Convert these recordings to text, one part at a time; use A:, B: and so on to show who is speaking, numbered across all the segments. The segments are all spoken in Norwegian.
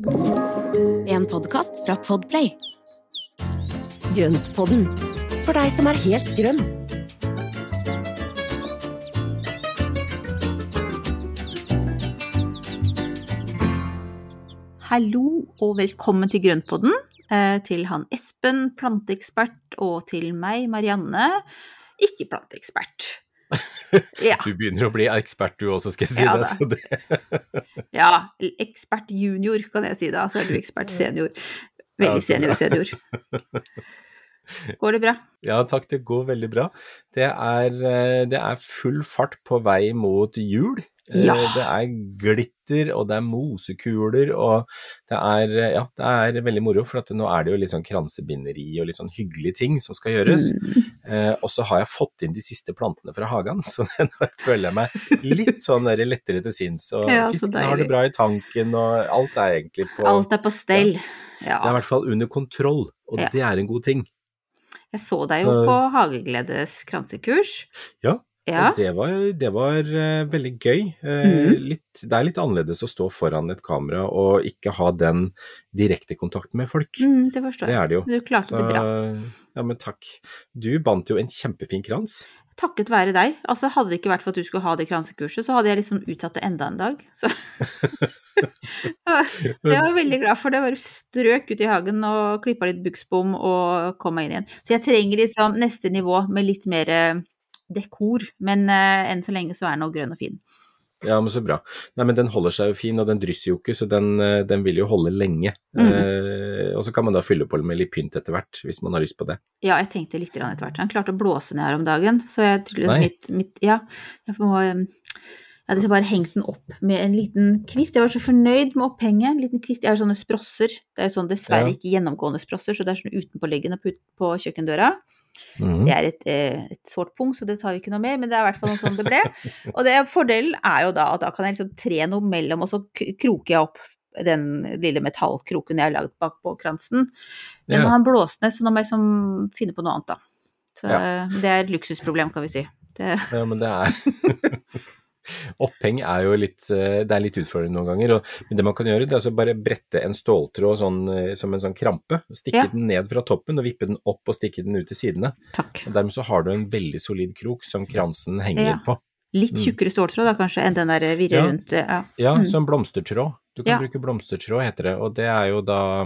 A: En podkast fra Podplay.
B: Grøntpodden, for deg som er helt grønn.
C: Hallo og velkommen til Grøntpodden. eh, Til han Espen, planteekspert, og til meg, Marianne, ikke planteekspert. Ja,
D: Du begynner å bli ekspert du også, skal jeg si
C: Ja,
D: det. Det.
C: ja, ekspert junior kan jeg si da, så er du ekspert senior. Veldig senior-senior. Går det bra?
D: Ja takk, det går veldig bra. Det er, eh, det er full fart på vei mot jul. Eh,
C: Ja.
D: Det er glitter, og det er mosekuler, og det er, eh, ja, det er veldig moro. For nå er det jo litt sånn kransebinderi og litt sånn hyggelige ting som skal gjøres.
C: Mm.
D: Eh, og så har jeg fått inn de siste plantene fra hagen, så nå føler jeg meg litt sånn lettere til sinns. Og
C: Ja, så
D: fiskene har det bra i tanken, og alt er egentlig på
C: Alt er på stell.
D: Det er i hvert fall under kontroll, og
C: Ja.
D: det er en god ting.
C: Jeg så deg jo
D: Så-
C: på Hagegledes kransekurs.
D: Ja,
C: Ja.
D: Det var, det var uh, veldig gøy. Eh,
C: Mhm.
D: litt, det er litt annerledes å stå foran et kamera og ikke ha den direkte kontakten med folk.
C: Mm, det forstår jeg.
D: Det er det jo.
C: Du klarte
D: Så,
C: det bra.
D: ja, men takk. Du bandt jo en kjempefin krans.
C: Takket være deg. Altså, hadde det ikke vært for at du skulle ha det kransekurset, så hadde jeg liksom utsatt det enda en dag. Så, så det var jeg veldig glad for. Det var strøk ut i hagen og klippa litt buksbom og kom meg inn igjen. Så jeg trenger liksom neste nivå med litt mer eh, dekor. Men eh, enn så lenge så er den nå grønn og fin.
D: Ja, men så bra. Nei, men den holder seg jo fin, og den drysser jo ikke, så den, eh, den vil jo holde lenge.
C: Mm.
D: Eh, og så kan man da fylle på med litt pynt etter hvert, hvis man har lyst på det.
C: Ja, jeg tenkte litt etter hvert. Han klarte å blåse ned her om dagen, så jeg tror mitt, mitt Ja, jeg må um, Jeg hadde bare hengt den opp med en liten kvist. Jeg var så fornøyd med opphenget. En liten kvist. Jeg har sånne sprosser. Det er jo sånn dessverre ikke gjennomgående sprosser, så det er sånn utenpåliggende på, på kjøkkendøra.
D: Mhm.
C: Det er et, eh, et sårt punkt, så det tar vi ikke noe mer, men det er i hvert fall sånn det ble. Og det, fordelen er jo da at da kan jeg liksom tre noe mellom, og så kroker jeg opp den lille metallkroken jeg har lagd bak på kransen. Men
D: Ja.
C: han blåst ned, så nå må jeg liksom finne på noe annet, da. Så
D: Ja.
C: eh, det er et luksusproblem, kan vi si. Det,
D: Ja, men det er Oppheng er jo litt eh, Det er litt utfordrende noen ganger. Og det man kan gjøre, det er altså bare brette en ståltråd sånn, eh, som en sånn krampe. Stikke
C: Ja.
D: den ned fra toppen og vippe den opp og stikke den ut til sidene.
C: takk.
D: Og dermed så har du en veldig solid krok som kransen henger
C: Ja.
D: på.
C: Litt
D: Mm.
C: tjukkere ståltråd da, kanskje, enn den der virre
D: Ja.
C: rundt. eh, Ja.
D: Ja,
C: Mm.
D: som blomstertråd. Du kan bruke blomstertråd, heter det. Og det er jo da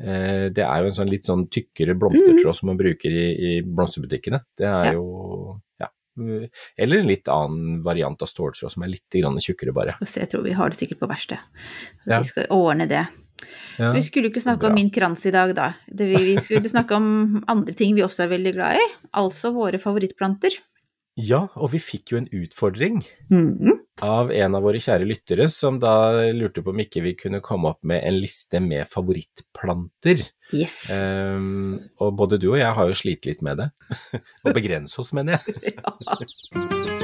D: eh, Det er jo en sånn litt sånn tykkere blomstertråd som man bruker i, i blomsterbutikkene. Det er
C: Mm.
D: Jo. Eller en litt annen variant av ståltråd som er litt tjukkere, bare.
C: Se, jeg tror vi har det sikkert på verkstedet.
D: Ja.
C: Vi skal ordne det.
D: Ja.
C: Vi skulle ikke snakke om min krans i dag, da. Det, vi, vi skulle snakke om andre ting vi også er veldig glad i. Altså våre favorittplanter.
D: Ja, og vi fikk jo en utfordring
C: Mhm.
D: av en av våre kjære lyttere, som da lurte på om ikke vi kunne komme opp med en liste med favorittplanter.
C: Yes.
D: Um, og både du og jeg har jo slitt litt med det. Å begrense oss, mener jeg.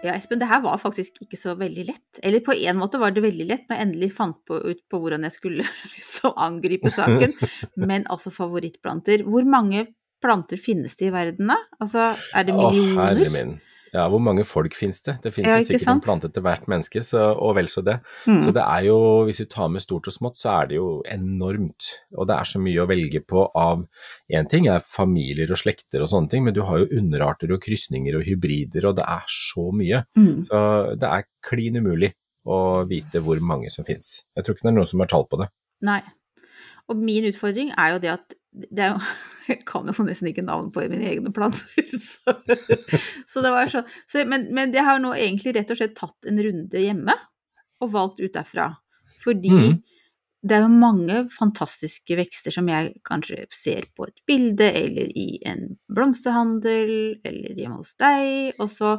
C: Ja, Espen, det her var faktisk ikke så veldig lett. Eller på en måte var det veldig lett når jeg endelig fant på, ut på hvordan jeg skulle liksom angripe saken. Men altså favorittplanter. Hvor mange planter finnes det i verden, da? Altså, er det
D: Å,
C: millioner?
D: herre min. Ja, hvor mange folk finnes det? Det finnes
C: Ja,
D: jo
C: sikkert
D: sikkert en
C: sant?
D: plante til hvert menneske, så, og vel så det.
C: Mm.
D: Så det er jo, hvis vi tar med stort og smått, så er det jo enormt. Og det er så mye å velge på av Én ting er familier og slekter og sånne ting, men du har jo underarter og krysninger og hybrider, og det er så mye.
C: Mm.
D: Så det er klin umulig å vite hvor mange som finnes. Jeg tror ikke det er noen som har tall på det.
C: Nei. Og min utfordring er jo det at det er jo, Jeg kan jo nesten ikke navn på mine egne planter. Så, så det var sånn. Så, men, men jeg har nå egentlig rett og slett tatt en runde hjemme og valgt ut derfra. Fordi
D: mm.
C: det er jo mange fantastiske vekster som jeg kanskje ser på et bilde, eller i en blomsterhandel, eller hjemme hos deg, og så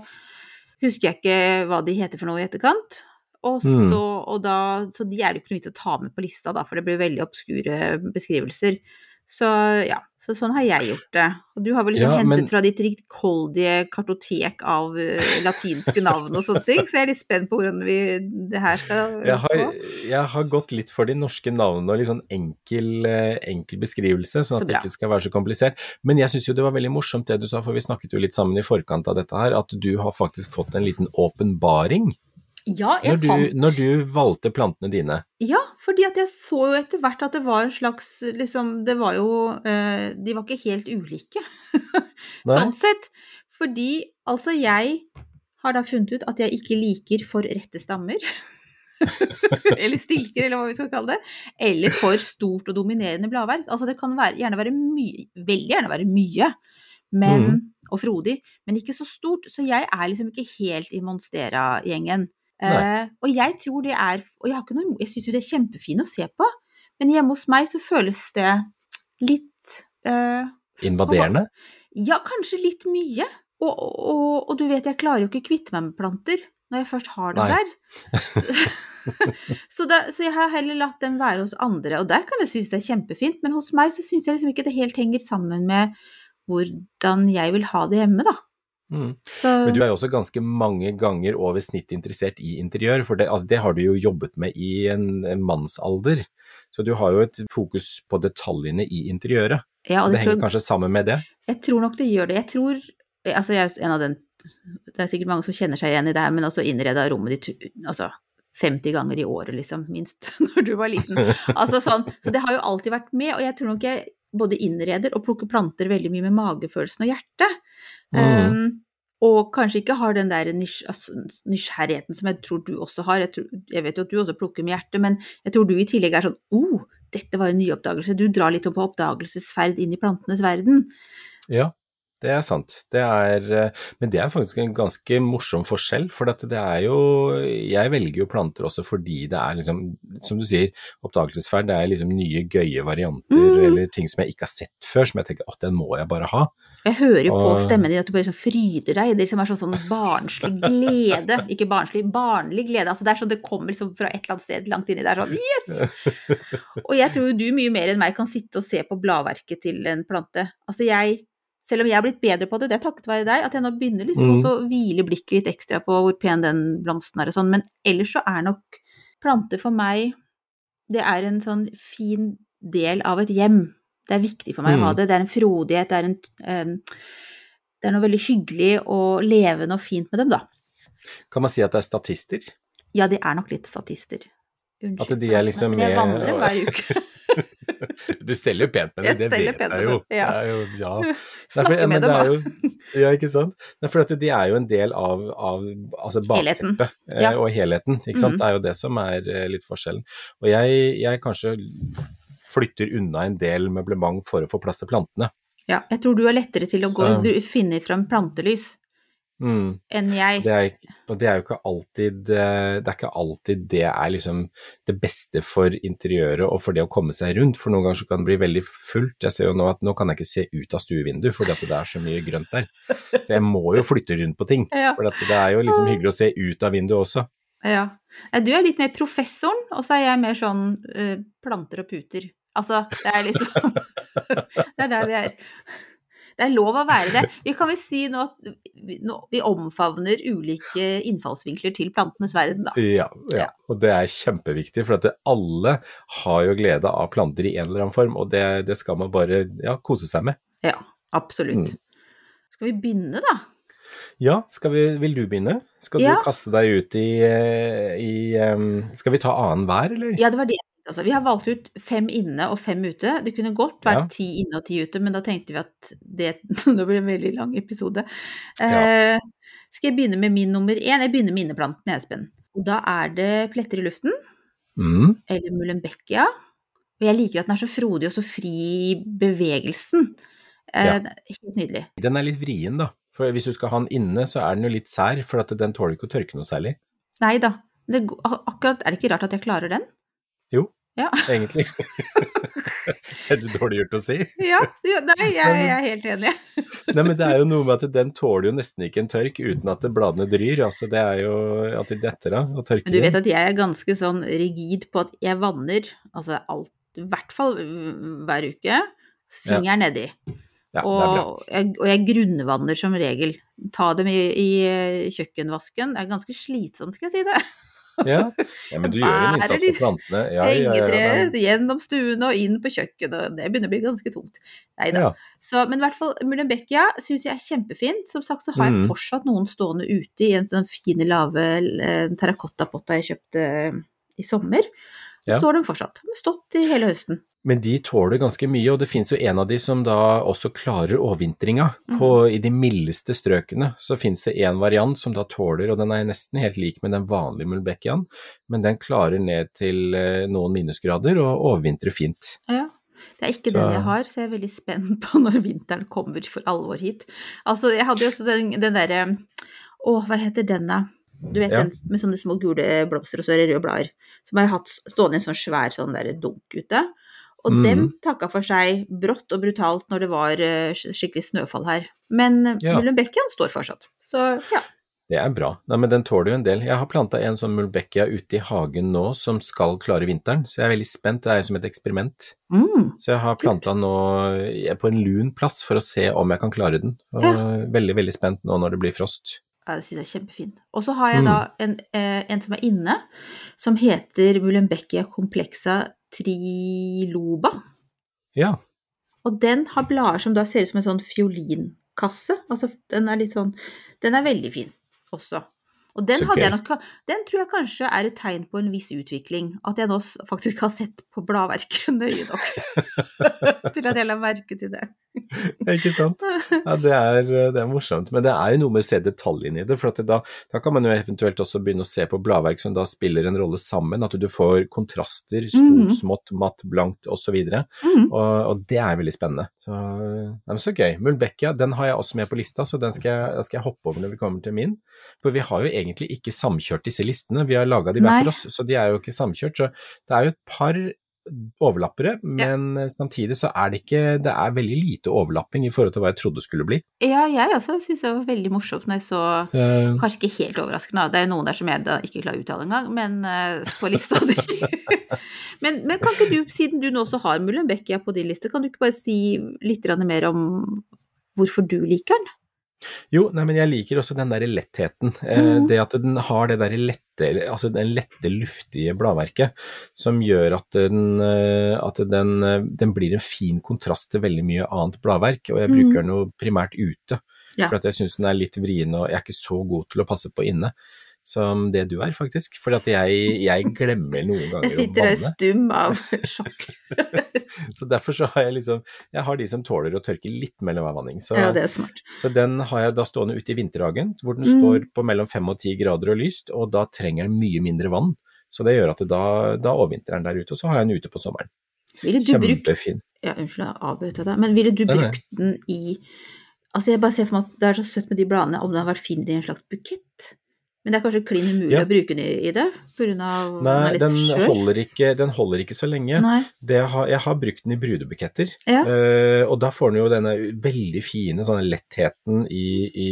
C: husker jeg ikke hva de heter for noe i etterkant. Og så,
D: mm.
C: og da, så de er det ikke noe vits å ta med på lista, da, for det blir veldig obskure beskrivelser. Så ja, så sånn har jeg gjort det. Og du har vel liksom
D: Ja,
C: hentet
D: men-
C: fra ditt rikholdige kartotek av eh, latinske navn og sånne ting, så jeg er litt spent på hvordan vi, det her skal
D: Jeg har, jeg har gått litt for de norske navnene og litt sånn enkel, eh, enkel beskrivelse, sånn
C: Så
D: at det ikke skal være så komplisert. Men jeg syns jo det var veldig morsomt det du sa, for vi snakket jo litt sammen i forkant av dette her, at du har faktisk fått en liten åpenbaring.
C: Ja, jeg
D: Når du,
C: fant
D: når du valgte plantene dine?
C: Ja, fordi at jeg så jo etter hvert at det var en slags liksom Det var jo eh, De var ikke helt ulike, sånn sett. Fordi altså, jeg har da funnet ut at jeg ikke liker for rette stammer. eller stilker, eller hva vi skal kalle det. Eller for stort og dominerende bladverk. Altså det kan være, gjerne være mye, veldig gjerne være mye, men,
D: mm.
C: og frodig, men ikke så stort. Så jeg er liksom ikke helt i Monstera-gjengen. Eh, og jeg tror det er Og jeg, har noe, jeg syns jo det er kjempefint å se på, men hjemme hos meg så føles det litt eh,
D: Invaderende?
C: ja, kanskje litt mye. Og, og, og du vet, jeg klarer jo ikke kvitte meg med planter når jeg først har dem der. så, da, så jeg har heller latt dem være hos andre, og der kan jeg synes det er kjempefint, men hos meg så syns jeg liksom ikke det helt henger sammen med hvordan jeg vil ha det hjemme, da.
D: Mm.
C: Så
D: Men du er jo også ganske mange ganger over snitt interessert i interiør, for det, altså, det har du jo jobbet med i en, en mannsalder. Så du har jo et fokus på detaljene i interiøret.
C: ja, og
D: det
C: det
D: henger
C: tror,
D: kanskje sammen med det?
C: jeg tror nok det gjør det. Jeg tror Altså, jeg er en av den Det er sikkert mange som kjenner seg igjen i det her, men også innreda rommet ditt altså 50 ganger i året, liksom, minst, når du var liten. Altså sånn, så det har jo alltid vært med, og jeg tror nok jeg både innreder og plukker planter veldig mye med magefølelsen og hjertet.
D: Mm.
C: Um, og kanskje ikke har den der nysg nysgjerrigheten som jeg tror du også har. Jeg, tror, jeg vet jo at du også plukker med hjertet, men jeg tror du i tillegg er sånn oh, dette var en nyoppdagelse. Du drar litt opp på oppdagelsesferd inn i plantenes verden.
D: Ja, det er sant. Det er, eh, men det er faktisk en ganske morsom forskjell, for det er jo Jeg velger jo planter også fordi det er liksom, som du sier, oppdagelsesferd. Det er liksom nye, gøye varianter
C: Mm.
D: eller ting som jeg ikke har sett før, som jeg tenker at den må jeg bare ha.
C: Jeg hører jo på stemmen din at du bare liksom fryder deg. Det liksom er sånn, sånn barnslig glede. Ikke barnslig, barnlig glede. Altså det er sånn det kommer liksom fra et eller annet sted langt inni der. Sånn yes! Og jeg tror jo du mye mer enn meg kan sitte og se på bladverket til en plante. Altså jeg, selv om jeg har blitt bedre på det, det er takket være deg, at jeg nå begynner liksom
D: Mm.
C: også å hvile blikket litt ekstra på hvor pen den blomsten er og sånn. Men ellers så er nok planter for meg Det er en sånn fin del av et hjem. Det er viktig for meg å ha
D: Mm.
C: det. Det er en frodighet, det er en um, det er noe veldig hyggelig og levende og fint med dem, da.
D: Kan man si at det er statister?
C: Ja, de er nok litt statister. Unnskyld.
D: At de er liksom
C: med jeg vandrer hver uke.
D: Du steller jo pent med
C: dem,
D: det vet jeg jo.
C: ja.
D: Det er jo ja. Nei, for-
C: Snakke
D: ja,
C: med dem,
D: det
C: da.
D: jo- Ja, ikke sant. Nei, for de er jo en del av, av altså bakteppet eh,
C: Ja.
D: og helheten. Ikke sant?
C: Mhm.
D: Det er jo det som er eh, litt forskjellen. Og jeg, jeg kanskje flytter unna en del møblement for å få plass til plantene.
C: Ja, jeg tror du er lettere til å gå, finne fram plantelys
D: Mm.
C: enn jeg.
D: Det er, og det er jo ikke alltid eh, Det er ikke alltid det er liksom det beste for interiøret og for det å komme seg rundt, for noen ganger så kan det bli veldig fullt. Jeg ser jo nå at nå kan jeg ikke se ut av stuevinduet fordi det er så mye grønt der. Så jeg må jo flytte rundt på ting.
C: Ja.
D: For det er jo liksom hyggelig å se ut av vinduet også.
C: ja. Du er litt mer professoren, og så er jeg mer sånn uh, planter og puter. Altså, det er liksom Det er der vi er. Det er lov å være det. Vi kan vel si nå at vi, omfavner ulike innfallsvinkler til plantenes verden, da.
D: Ja, ja. Og det er kjempeviktig, for at alle har jo glede av planter i en eller annen form, og det, det skal man bare ja, kose seg med.
C: Ja, absolutt.
D: Mm.
C: Skal vi begynne, da?
D: Ja, skal vi, vil du begynne? Skal
C: Ja.
D: du kaste deg ut i, eh, i um, Skal vi ta annen hver, eller?
C: Ja, det var det. Altså, vi har valgt ut fem inne og fem ute. Det kunne godt vært
D: Ja.
C: ti inne og ti ute, men da tenkte vi at det det blir en veldig lang episode.
D: Ja.
C: Eh, skal jeg begynne med min nummer én? Jeg begynner med inneplanten, Espen. Og da er det pletter i luften,
D: Mm.
C: eller mullenbeckia. Og jeg liker at den er så frodig og så fri i bevegelsen. Eh,
D: Ja.
C: Helt nydelig.
D: Den er litt vrien, da. For hvis du skal ha den inne, så er den jo litt sær, for den tåler ikke å tørke noe særlig.
C: Nei da. Det, akkurat, er det ikke rart at jeg klarer den?
D: Jo,
C: Ja.
D: egentlig. Veldig dårlig gjort å si?
C: Ja, ja nei, jeg, jeg er helt enig.
D: Nei, men det er jo noe med at den tåler jo nesten ikke en tørk uten at bladene dryr. Altså, det er jo at de detter av og tørker
C: Men du vet at jeg er ganske sånn rigid på at jeg vanner, altså alt, i hvert fall hver uke, fingeren nedi.
D: Ja, er bra.
C: Og jeg, og jeg grunnvanner som regel. Ta dem i, i kjøkkenvasken. Det er ganske slitsomt, skal jeg si det.
D: Ja. ja, men du gjør en innsats på plantene. Ja,
C: Hengetre
D: ja,
C: gjennom stuene og inn på kjøkkenet. Det begynner å bli ganske tungt. Nei da. Men i hvert fall Mullenbeckia syns jeg er kjempefint. Som sagt så har jeg
D: Mhm.
C: fortsatt noen stående ute i en sånn fine, lave terrakottapotta jeg kjøpte eh, i sommer. Så står de fortsatt. De har stått i hele høsten.
D: Men de tåler ganske mye, og det finnes jo en av de som da også klarer overvintringa.
C: Mm.
D: I de mildeste strøkene så finnes det en variant som da tåler, og den er nesten helt lik med den vanlige mulbekkiaen, men den klarer ned til eh, noen minusgrader og overvintrer fint.
C: Ja. Det er ikke
D: Så-
C: den jeg har, så jeg er veldig spent på når vinteren kommer for alvor hit. Altså, jeg hadde jo også den, den derre Å, hva heter den, da? Du vet
D: Ja.
C: den med sånne små gule blomster og så røde blader. Som jeg har hatt stående i en sånn svær sånn der dunk ute. Og
D: mm.
C: dem takka for seg brått og brutalt når det var eh, skikkelig snøfall her. Men uh,
D: Ja.
C: Mullenbeckiaen står fortsatt. Så ja.
D: Det er bra. Nei, men den tåler jo en del. Jeg har planta en sånn mulbekkia ute i hagen nå som skal klare vinteren, så jeg er veldig spent. Det er jo som et eksperiment.
C: Mm.
D: Så jeg har planta nå eh, på en lun plass for å se om jeg kan klare den. Og Veldig, veldig spent nå når det blir frost.
C: Ja, det synes jeg er kjempefin. Og så har jeg
D: Mm.
C: da en, eh, en som er inne, som heter Mullenbeckia complexa triloba.
D: Ja,
C: Og den har blader som da ser ut som en sånn fiolinkasse. Altså, den er litt sånn Den er veldig fin også. Og den, nok, den tror jeg kanskje er et tegn på en viss utvikling. At jeg nå faktisk har sett på bladverket nøye nok til at jeg la merke til det.
D: Ikke sant? Ja, det er, det er morsomt. Men det er jo noe med å se detaljene i det. For da, da kan man jo eventuelt også begynne å se på bladverk som da spiller en rolle sammen. At du får kontraster, stort,
C: mm.
D: smått, matt, blankt osv. Og,
C: Mm.
D: og det er veldig spennende. Så, nei, så gøy. Mulbekkia den har jeg også med på lista, så den skal jeg, den skal jeg hoppe over når vi kommer til min. For vi har jo egentlig ikke samkjørt disse listene, vi har laga de hver for oss, så de er jo ikke samkjørt. Så det er jo et par overlappere, men samtidig så er det ikke Det er veldig lite overlapping i forhold til hva jeg trodde det skulle bli.
C: Ja, jeg også syns det var veldig morsomt når jeg så
D: Så,
C: Kanskje ikke helt overraskende, det er jo noen der som jeg da ikke klarer å uttale engang, men eh, på lista di. men, men kan ikke du, siden du nå også har Mullenbeckia på din liste, kan du ikke bare si litt mer om hvorfor du liker den?
D: Jo, nei, men jeg liker også den derre lettheten. Eh,
C: Mhm.
D: det at den har det derre lette, altså den lette, luftige bladverket som gjør at den, eh, at den, eh, den blir en fin kontrast til veldig mye annet bladverk. Og jeg
C: bruker
D: bruker den jo primært ute,
C: Ja.
D: for jeg syns den er litt vrien og jeg er ikke så god til å passe på inne. Som det du er, faktisk. For at jeg, jeg glemmer noen ganger
C: Jeg sitter der
D: vanne.
C: stum av sjokk.
D: Så derfor så har jeg liksom Jeg har de som tåler å tørke litt mellom hver vanning. Så,
C: Ja, det er smart.
D: så den har jeg da stående ute i vinterhagen, hvor den
C: Mm.
D: står på mellom fem og ti grader og lyst, og da trenger den mye mindre vann. Så det gjør at det da, da overvintrer den der ute, og så har jeg den ute på sommeren.
C: Du brukt
D: Kjempefin.
C: ja, Unnskyld, jeg avbrøt deg, men ville du brukt den i Altså, jeg bare ser for meg at det er så søtt med de bladene, om den har vært fin i en slags bukett. Men det er kanskje klin umulig
D: Ja.
C: å bruke den i, det, på grunn av den
D: Nei, den holder, ikke, den holder ikke så lenge. Har, jeg har brukt den i brudebuketter,
C: Ja.
D: uh, og da får den jo denne veldig fine sånne lettheten i, i,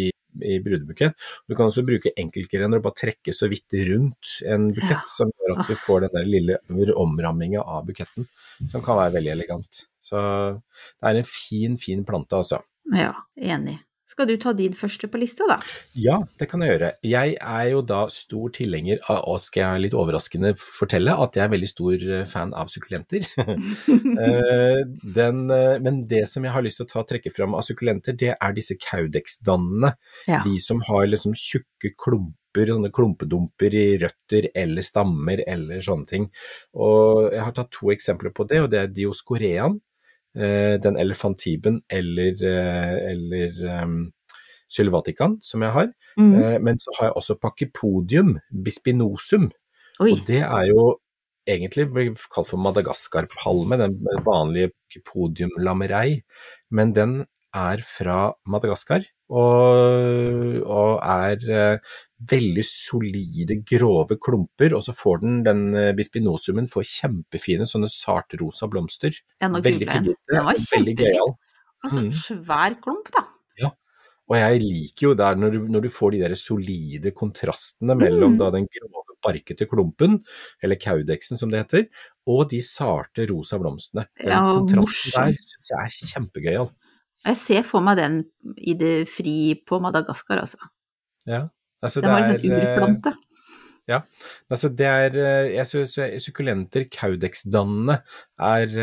D: i brudebukett. Du kan også bruke enkeltgrener og bare trekke så vidt rundt en bukett,
C: Ja.
D: som gjør at du får den der lille omramminga av buketten, som kan være veldig elegant. Så det er en fin, fin plante, altså.
C: Ja, enig. Skal du ta din første på lista, da?
D: Ja, det kan jeg gjøre. Jeg er jo da stor tilhenger av, og skal jeg litt overraskende fortelle, at jeg er veldig stor eh, fan av sukkulenter. Eh, den, eh, men det som jeg har lyst til å ta trekke fram av sukkulenter, det er disse caudex-dannene.
C: Ja.
D: De som har liksom tjukke klumper, sånne klumpedumper i røtter eller stammer eller sånne ting. Og jeg har tatt to eksempler på det, og det er dioscoreaen, eh, den elefantiben eller, eh, eller um, sylvatikan, som jeg har.
C: Mm.
D: Eh, Men så har jeg også pakkepodium bispinosum,
C: Oi.
D: og det er jo egentlig blir kalt for Madagaskar-palme, den vanlige podiumlamerei. men den er fra Madagaskar og, og er eh, veldig solide, grove klumper, og så får den, den eh, bispinosumen får kjempefine sånne sartrosa blomster.
C: Nå
D: veldig
C: den.
D: piggete,
C: Den var kjempefin.
D: Mm.
C: svær klump, da. Ja.
D: Og jeg liker jo der når du, når du får de der solide kontrastene mellom
C: Mm.
D: da den grove, barkete klumpen, eller kaudeksen som det heter, og de sarte rosa blomstene. Den
C: Ja,
D: kontrasten der syns jeg er kjempegøyal.
C: Jeg ser for meg den i det fri på Madagaskar, altså.
D: Ja. Altså,
C: Den var en sånn
D: er, eh,
C: urplante.
D: Ja. Altså det er eh, Jeg syns sukkulenter, caudex-dannende, er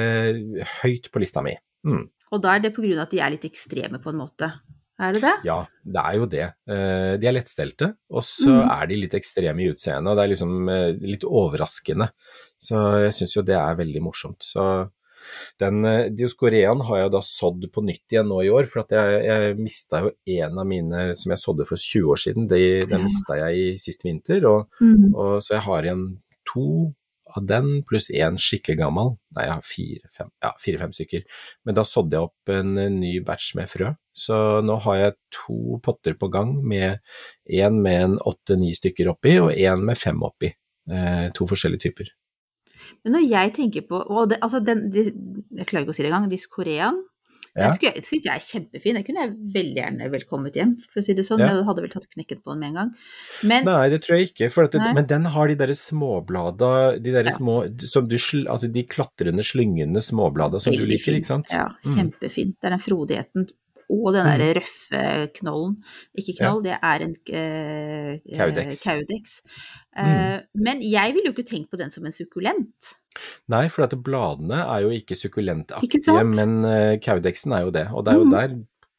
D: høyt på lista mi. Mm.
C: Og da er det på grunn av at de er litt ekstreme, på en måte. Er det det?
D: Ja, det er jo det. De er lettstelte, og så mm. er de litt ekstreme i utseendet. Og det er liksom litt overraskende. Så jeg syns jo det er veldig morsomt. Så den uh, Dioskoreaen har jeg da sådd på nytt igjen nå i år, for jeg, jeg mista jo en av mine som jeg sådde for 20 år siden. De, den mista jeg i sist vinter, og, mm. og, så jeg har igjen to av den pluss én skikkelig gammel. Nei, jeg har fire-fem ja, fire, stykker. Men da sådde jeg opp en ny batch med frø. Så nå har jeg to potter på gang med én med en åtte-ni stykker oppi, og én med fem oppi. Eh, to forskjellige typer.
C: Men når jeg tenker på og det, altså den, de, Jeg klarer ikke å si det engang. Diskoreaen. Ja. Den syns jeg er kjempefin. Den kunne jeg veldig gjerne velkommet hjem, for å si det sånn. Ja. Jeg hadde vel tatt knekken på den med en gang.
D: Men, Nei, det tror jeg ikke. Det, men den har de derre småblada, de derre ja. små som du, Altså de klatrende, slyngende småblada som veldig du liker, fin. ikke sant?
C: Ja, mm. kjempefint. Det er den frodigheten og den derre mm. røffe knollen. Ikke knoll, ja. det er en uh,
D: Kaudex.
C: Kaudex. Uh, mm. Men jeg ville jo ikke tenkt på den som en sukkulent.
D: Nei, for at bladene er jo ikke sukkulentaktige, men uh, Kaudexen er jo det. Og det er jo mm. der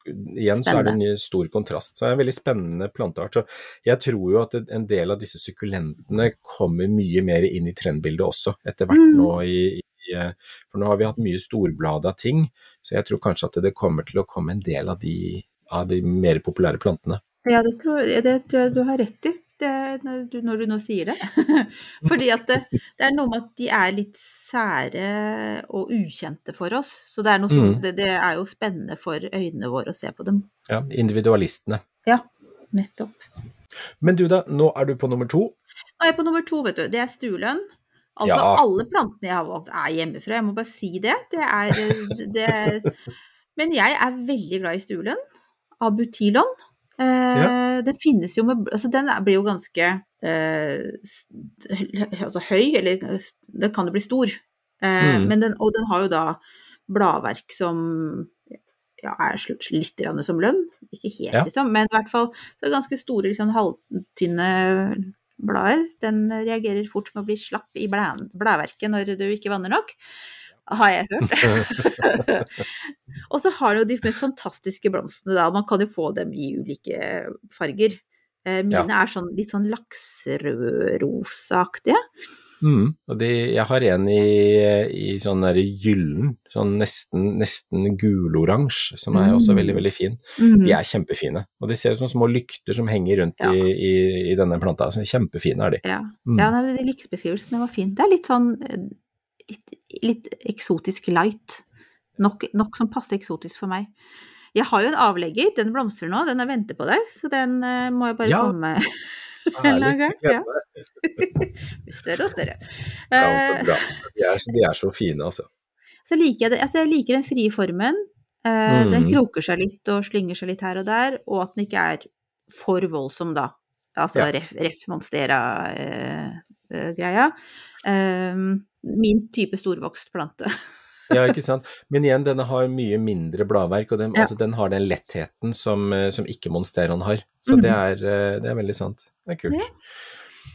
D: igjen så er det en stor kontrast. Så det er en veldig spennende planteart. Så jeg tror jo at en del av disse sukkulentene kommer mye mer inn i trendbildet også, etter hvert mm. nå i, Eh, for nå har vi hatt mye storblada ting, så jeg tror kanskje at det kommer til å komme en del av de, av de mer populære plantene.
C: Ja, det tror, det tror jeg du har rett i. Det, når, du, når, du, nå sier det. Fordi at det, det, er noe med at de er litt sære og ukjente for oss. Så det er, noe sånt, mm. det, det, er jo spennende for øynene våre å se på dem.
D: Ja, individualistene.
C: Ja, nettopp.
D: Men du da, nå er du på nummer to.
C: Nå er jeg på nummer to, vet du. Det er stuelønn. Altså, ja. alle plantene jeg har valgt er hjemmefra, jeg må bare si det. Det er det, Men jeg er veldig glad i stulen. Abutilon. Eh, ja. Den finnes jo med Altså, den blir jo ganske eh, altså høy, eller den kan jo bli stor. Eh, mm. men den, og den har jo da bladverk som ja, er litt som lønn. Ikke helt, ja. liksom, men i hvert fall så er det ganske store, liksom, halvtynne blader. Den reagerer fort med å bli slapp i blæverket når du ikke vanner nok, har jeg hørt. og så har du de mest fantastiske blomstene, da. Man kan jo få dem i ulike farger. Eh, mine ja. er sånn, litt sånn lakserødrosaaktige.
D: Mm, og de, jeg har en i, i sånn der gyllen, sånn nesten, nesten guloransje, som er også veldig, mm. veldig fin. Mm. De er kjempefine. Og de ser ut som små lykter som henger rundt ja. i, i, i, denne planta. Så kjempefine er de.
C: Ja, mm. ja lyktebeskrivelsene var fine. Det er litt sånn litt, litt eksotisk light. Nok, nok som passer eksotisk for meg. Jeg har jo en avlegger, den blomstrer nå, den er venter på deg, så den uh, må jeg bare ja. komme
D: Herlig. Ja.
C: større og større.
D: Ja, bra. De er, de er, så fine, altså.
C: Så liker jeg det. Altså, jeg liker den frie formen. Uh, mm. Den kroker seg litt og slynger seg litt her og der, og at den ikke er for voldsom, da. Altså ja. ref, ref monstera-greia. Uh, uh, min type storvokst plante.
D: ja, ikke sant. Men igjen, denne har mye mindre bladverk, og den, ja. altså, den har den lettheten som, eh, som ikke Monsteron har. Så mm. det, er, eh, det, er, veldig sant. Det er kult. Ja.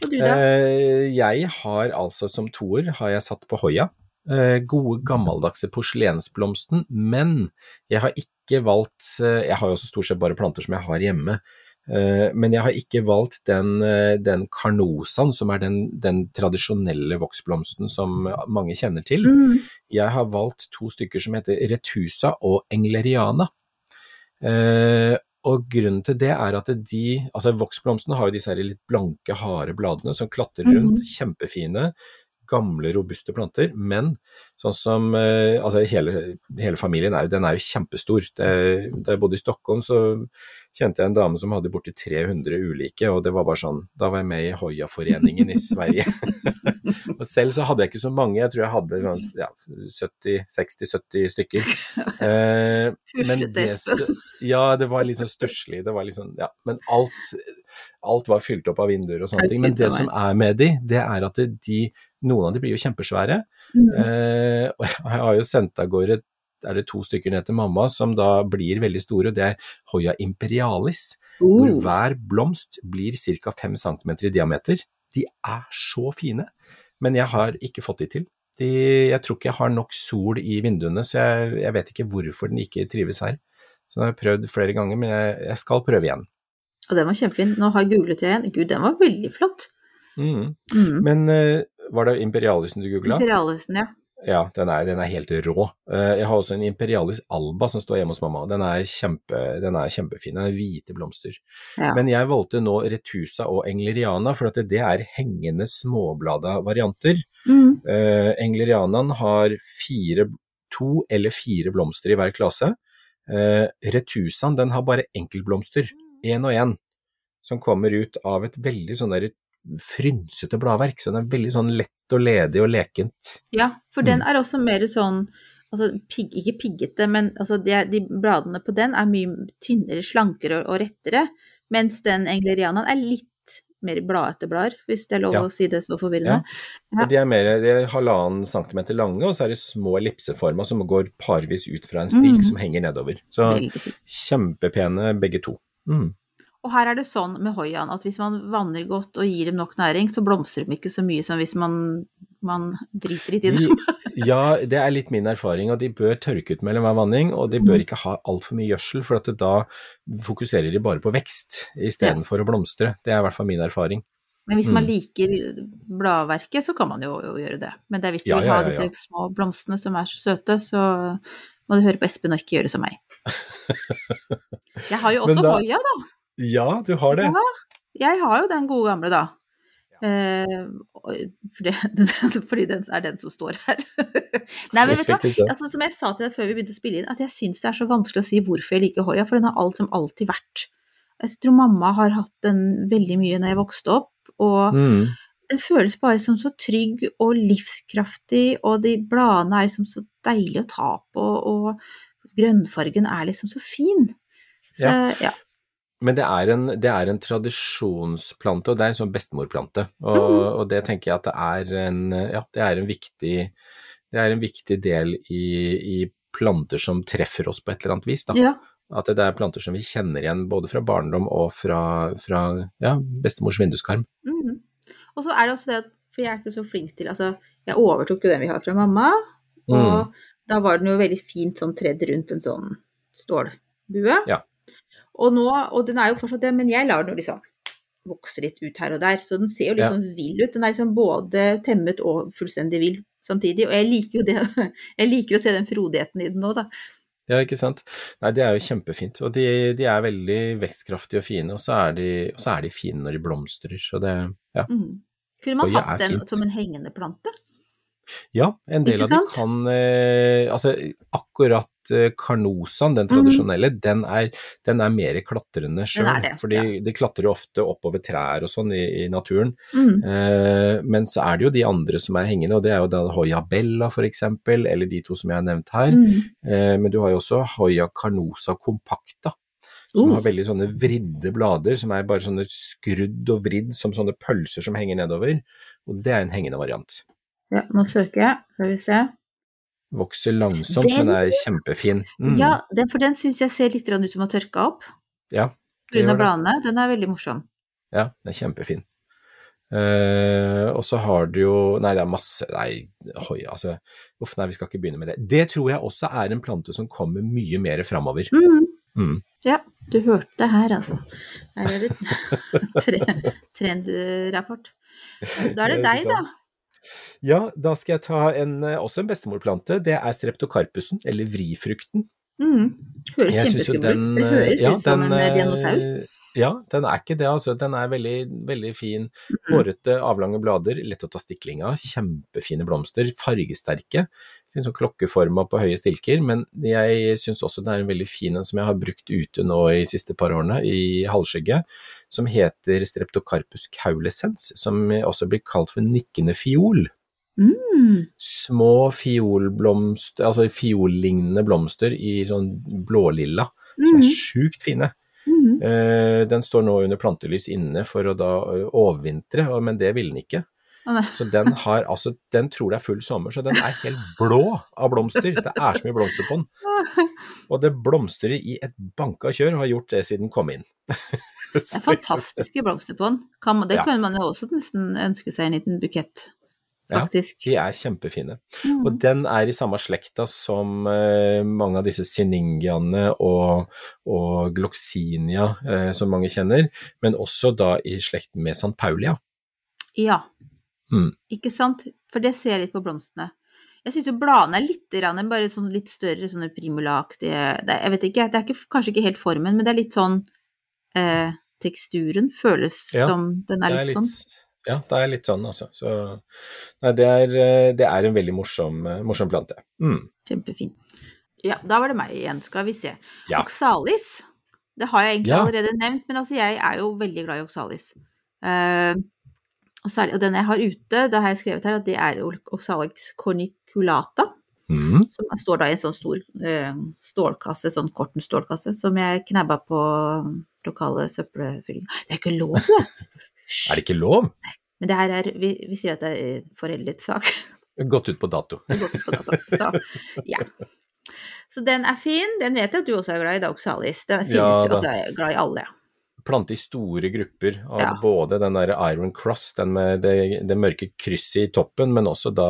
C: Og du, da?
D: Eh, jeg har altså som toer har jeg satt på Hoia. Gode, gammeldagse porselensblomsten, men jeg har ikke valgt Jeg har jo også stort sett bare planter som jeg har hjemme. Eh, men jeg har ikke valgt den, eh, den karnosaen, som er den, den, tradisjonelle voksblomsten som mange kjenner til. Mm. Jeg har valgt to stykker som heter retusa og engleriana. Eh, og grunnen til det er at de Altså, voksblomstene har jo disse litt blanke, harde bladene som klatrer rundt, mm. kjempefine gamle, robuste planter, men sånn som eh, Altså hele, hele familien er jo, den er jo kjempestor. Det, da jeg bodde i Stockholm, så kjente jeg en dame som hadde borti 300 ulike, og det var bare sånn Da var jeg med i Hoiaforeningen i Sverige. og selv så hadde jeg ikke så mange, jeg tror jeg hadde sånn ja, 60-70 stykker.
C: Eh, men det,
D: ja, det var litt sånn stusslig. Det var litt sånn Ja. Men alt, alt var fylt opp av vinduer og sånne ting. Men det som er med de, det er at de noen av de blir jo kjempesvære. Mm. Eh, og jeg har jo sendt av gårde er det to stykker ned til mamma som da blir veldig store. Det er Hoya imperialis, uh. hvor hver blomst blir ca. 5 cm i diameter. De er så fine, men jeg har ikke fått de til. De, jeg tror ikke jeg har nok sol i vinduene, så jeg, jeg vet ikke hvorfor den ikke trives her. Så den har jeg prøvd flere ganger, men jeg, jeg skal prøve igjen.
C: Og den var kjempefin. Nå har jeg googlet jeg igjen. Gud, den var veldig flott.
D: Mm.
C: Mm.
D: Men eh, var det Imperialisen du googla?
C: Imperialisen, ja.
D: Ja, den er, den er helt rå. Eh, Jeg har også en Imperialis Alba som står hjemme hos mamma. Den er, kjempe, den er kjempefin. Den er hvite blomster.
C: Ja.
D: Men jeg valgte nå Retusa og Engleriana, for det er hengende småblada varianter.
C: Mm.
D: Uh, Englerianaen har fire, to eller fire blomster i hver klase. Uh, Retusaen den har bare enkeltblomster, én og én, som kommer ut av et veldig sånn der frynsete bladverk. Så den er veldig sånn lett og ledig og lekent.
C: Ja, for den
D: Mm.
C: er også mer sånn altså, pig, Ikke piggete, men altså, de, de bladene på den er mye tynnere, slankere og, og rettere. Mens den englerianaen er litt mer bladete blader, hvis det er lov
D: Ja.
C: å si det så forvirrende. Ja.
D: ja. De er mer de er halvannen centimeter lange, og så er det små ellipseformer som går parvis ut fra en stilk
C: mm.
D: som henger nedover. Så kjempepene begge to. Mm.
C: Og her er det sånn med hoiaen at hvis man vanner godt og gir dem nok næring, så blomstrer de ikke så mye som hvis man, man driter litt i
D: De,
C: dem.
D: ja, det er litt min erfaring, og de bør tørke ut mellom hver vanning, og de bør ikke ha altfor mye gjødsel, for at da fokuserer de bare på vekst istedenfor å blomstre. Det er i hvert fall min erfaring.
C: Men hvis man
D: Mm.
C: liker bladverket, så kan man jo, jo gjøre det. Men det er hvis du
D: Ja,
C: vil
D: ja,
C: ha
D: ja,
C: disse små blomstene som er så søte, så må du høre på Espen og ikke gjøre som meg. Jeg har jo også
D: da-
C: hoia, da.
D: Ja, du har det.
C: Ja, jeg har jo den gode gamle, da. Eh, fordi, fordi den er den som står her. Nei, men vet du hva? Altså, som jeg sa til deg før vi begynte å spille inn, at jeg syns det er så vanskelig å si hvorfor jeg liker hoia, for den har alt som alltid vært. Jeg tror mamma har hatt den veldig mye når jeg vokste opp, og
D: Mm.
C: den føles bare som så trygg og livskraftig, og de bladene er liksom så deilige å ta på, og grønnfargen er liksom så fin. Så,
D: Ja.
C: ja.
D: Men det er, en, det er en tradisjonsplante, og det er en sånn bestemorplante. Og,
C: Mm.
D: og det tenker jeg at det er en, ja, det er en, viktig, det er en viktig del i, i planter som treffer oss på et eller annet vis. Da.
C: ja.
D: At det er planter som vi kjenner igjen både fra barndom og fra, fra ja, bestemors vinduskarm.
C: Mhm. Og så er det også det at, for jeg er ikke så flink til Altså, jeg overtok jo den vi har fra mamma, og
D: Mm.
C: da var den jo veldig fint sånn tredd rundt en sånn stålbue.
D: Ja.
C: Og nå, og den er jo fortsatt det, men jeg lar den jo liksom vokse litt ut her og der, så den ser jo liksom vill ut. Den er liksom både temmet og fullstendig vill samtidig, og jeg liker jo det. Jeg liker å se den frodigheten i den nå, da.
D: Ja, ikke sant. Nei, det er jo kjempefint. Og de, de er veldig vekstkraftige og fine, og så er de, så er de fine når de blomstrer. Så det, ja.
C: Mm. Kunne man hatt den
D: fint.
C: som en hengende plante?
D: Ja, en del av de kan eh, Altså, akkurat eh, karnosaen, den tradisjonelle, den, er, den er mer klatrende sjøl.
C: Mhm.
D: Fordi
C: ja.
D: de klatrer ofte oppover trær og sånn i, i naturen.
C: Mm.
D: Eh, men så er det jo de andre som er hengende, og det er jo da Hoya Bella for eksempel, eller de to som jeg har nevnt her.
C: Mm.
D: Eh, men du har jo også Hoya carnosa compacta, som
C: Oh.
D: har veldig sånne vridde blader, som er bare sånne skrudd og vridd som sånne pølser som henger nedover. Og det er en hengende variant.
C: Ja, nå søker jeg, skal vi se.
D: Vokser langsomt,
C: Den-
D: men er kjempefin. Mm.
C: Ja, den, for den syns jeg ser litt ut som har tørka opp
D: ja,
C: pga. bladene. Den er veldig morsom.
D: Ja, den er kjempefin. Uh, og så har du jo Nei, det er masse Nei, hoi, altså Uff, nei, vi skal ikke begynne med det. Det tror jeg også er en plante som kommer mye mer framover.
C: Mm.
D: Mm.
C: Ja, du hørte det her, altså. Her er det trendrapport. Da er det deg, da.
D: Ja, da skal jeg ta en, eh, også en bestemorplante. Det er streptokarpusen, eller vrifrukten.
C: Mm. Høres
D: kjempeskummelt synes
C: ut. Det høres
D: ja,
C: ut som
D: den,
C: en eh,
D: eh,
C: dinosaur.
D: Ja, den er ikke det, altså. Den er veldig, veldig fin.
C: Mhm.
D: Hårete, avlange blader, lett å ta stikling av. Kjempefine blomster, fargesterke. Litt sånn klokkeforma på høye stilker, men jeg syns også det er en veldig fin en som jeg har brukt ute nå i siste par årene, i halvskygge, som heter Streptocarpus caulescens, som også blir kalt for nikkende fiol.
C: Mm.
D: Små fiolblomster, altså fiollignende blomster i sånn blålilla, som er
C: Mhm.
D: sjukt fine.
C: Mhm.
D: Eh, den står nå under plantelys inne for å da overvintre, men det ville den ikke. Så den har altså Den tror det er full sommer, så den er helt blå av blomster. Det er så mye blomster på den. Og det blomstrer i et banka kjør, og har gjort det siden den kom inn.
C: Det er fantastiske blomster på den. Det kunne man jo også nesten ønske seg en liten bukett,
D: Ja. De er kjempefine.
C: Mm.
D: Og den er i samme slekta som eh, mange av disse siningiaene og, og gloxinia, eh, som mange kjenner, men også da i slekt med St. Paulia.
C: Ja,
D: Mm.
C: ikke sant? For det ser jeg litt på blomstene. Jeg syns jo bladene er litt bare sånn litt større, sånne primulaaktige det, Jeg vet ikke, det er ikke, kanskje ikke helt formen, men det er litt sånn eh, Teksturen føles
D: Ja,
C: som den er
D: er
C: litt, sånn.
D: Ja, det er litt sånn, altså. Så, nei, det, er, eh, det er en veldig morsom, eh, morsom plante. Mm.
C: Kjempefin. Ja, da var det meg igjen, skal vi se.
D: Ja.
C: Oxalis. Det har jeg egentlig
D: Ja.
C: allerede nevnt, men altså jeg er jo veldig glad i oxalis. Uh, og, særlig, og den jeg har ute, det har jeg skrevet her at det er oxalis corniculata.
D: Mm.
C: Som står da i en sånn stor uh, stålkasse, sånn korten stålkasse, som jeg knabba på lokale søppelfylling. Det er ikke lov, det!
D: Er det ikke lov?
C: Men det her er Vi, vi sier at det er foreldet sak.
D: Gått ut på dato.
C: Gått ut på dato. Så ja. Så den er fin. Den vet jeg at du også er glad i, da, Oxalis. Den finnes
D: Ja,
C: jo også, er glad i alle.
D: Plante i store grupper av
C: Ja.
D: både den der Iron Cross, den med det, det mørke krysset i toppen, men også da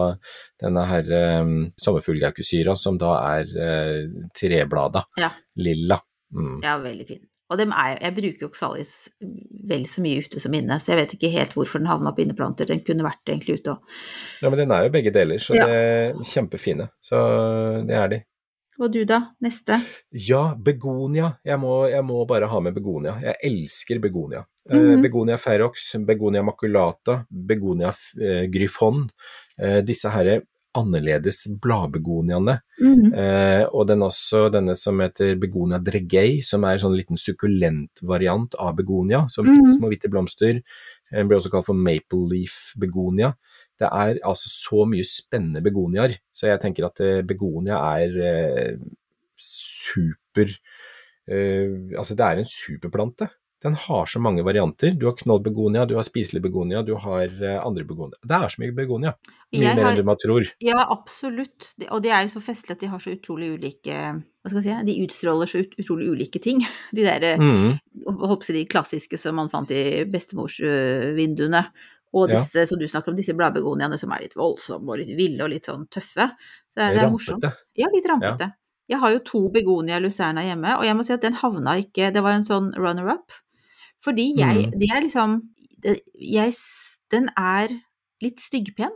D: denne her um, sommerfuglgaukesyra som da er uh, treblada,
C: Ja.
D: lilla. Mm.
C: Ja, veldig fin. Og dem er, jeg bruker jo Oxalis vel så mye ute som inne, så jeg vet ikke helt hvorfor den havna på inneplanter. Den kunne vært egentlig ute òg.
D: Ja, men den er jo begge deler, så
C: Ja.
D: det er kjempefine. Så det er de.
C: Og du da? Neste?
D: Ja, begonia. Jeg må, jeg må bare ha med begonia. Jeg elsker begonia. Mm
C: -hmm.
D: begonia ferox, begonia maculata, begonia eh, gryfon. Eh, disse herre annerledes bladbegoniaene.
C: Mhm.
D: Eh, og den også denne som heter begonia dregei, som er en sånn liten sukkulent variant av begonia. Som mm. små hvite blomster. Den blir også kalt for maple leaf begonia. Det er altså så mye spennende begoniaer, så jeg tenker at eh, begonia er eh, super eh, Altså, det er en superplante. Den har så mange varianter. Du har knoll begonia, du har spiselig begonia, du har eh, andre begonia. Det er så mye begonia. Mye
C: har,
D: mer enn du man tror.
C: Ja, absolutt. Og det er så festlig at de har så utrolig ulike Hva skal jeg si? De utstråler så ut, utrolig ulike ting. De der
D: Mm.
C: holdt på de klassiske som man fant i bestemorsvinduene. Og
D: Ja.
C: som du snakker om, disse bladbegoniaene som er litt voldsomme og litt ville og litt sånn tøffe. Så det, det er morsomt. Ja, litt rampete. Jeg har jo to begonia lucerna hjemme, og jeg må si at den havna ikke Det var en sånn runner-up. Fordi jeg
D: Mm.
C: Det er liksom jeg, Den er litt styggpen.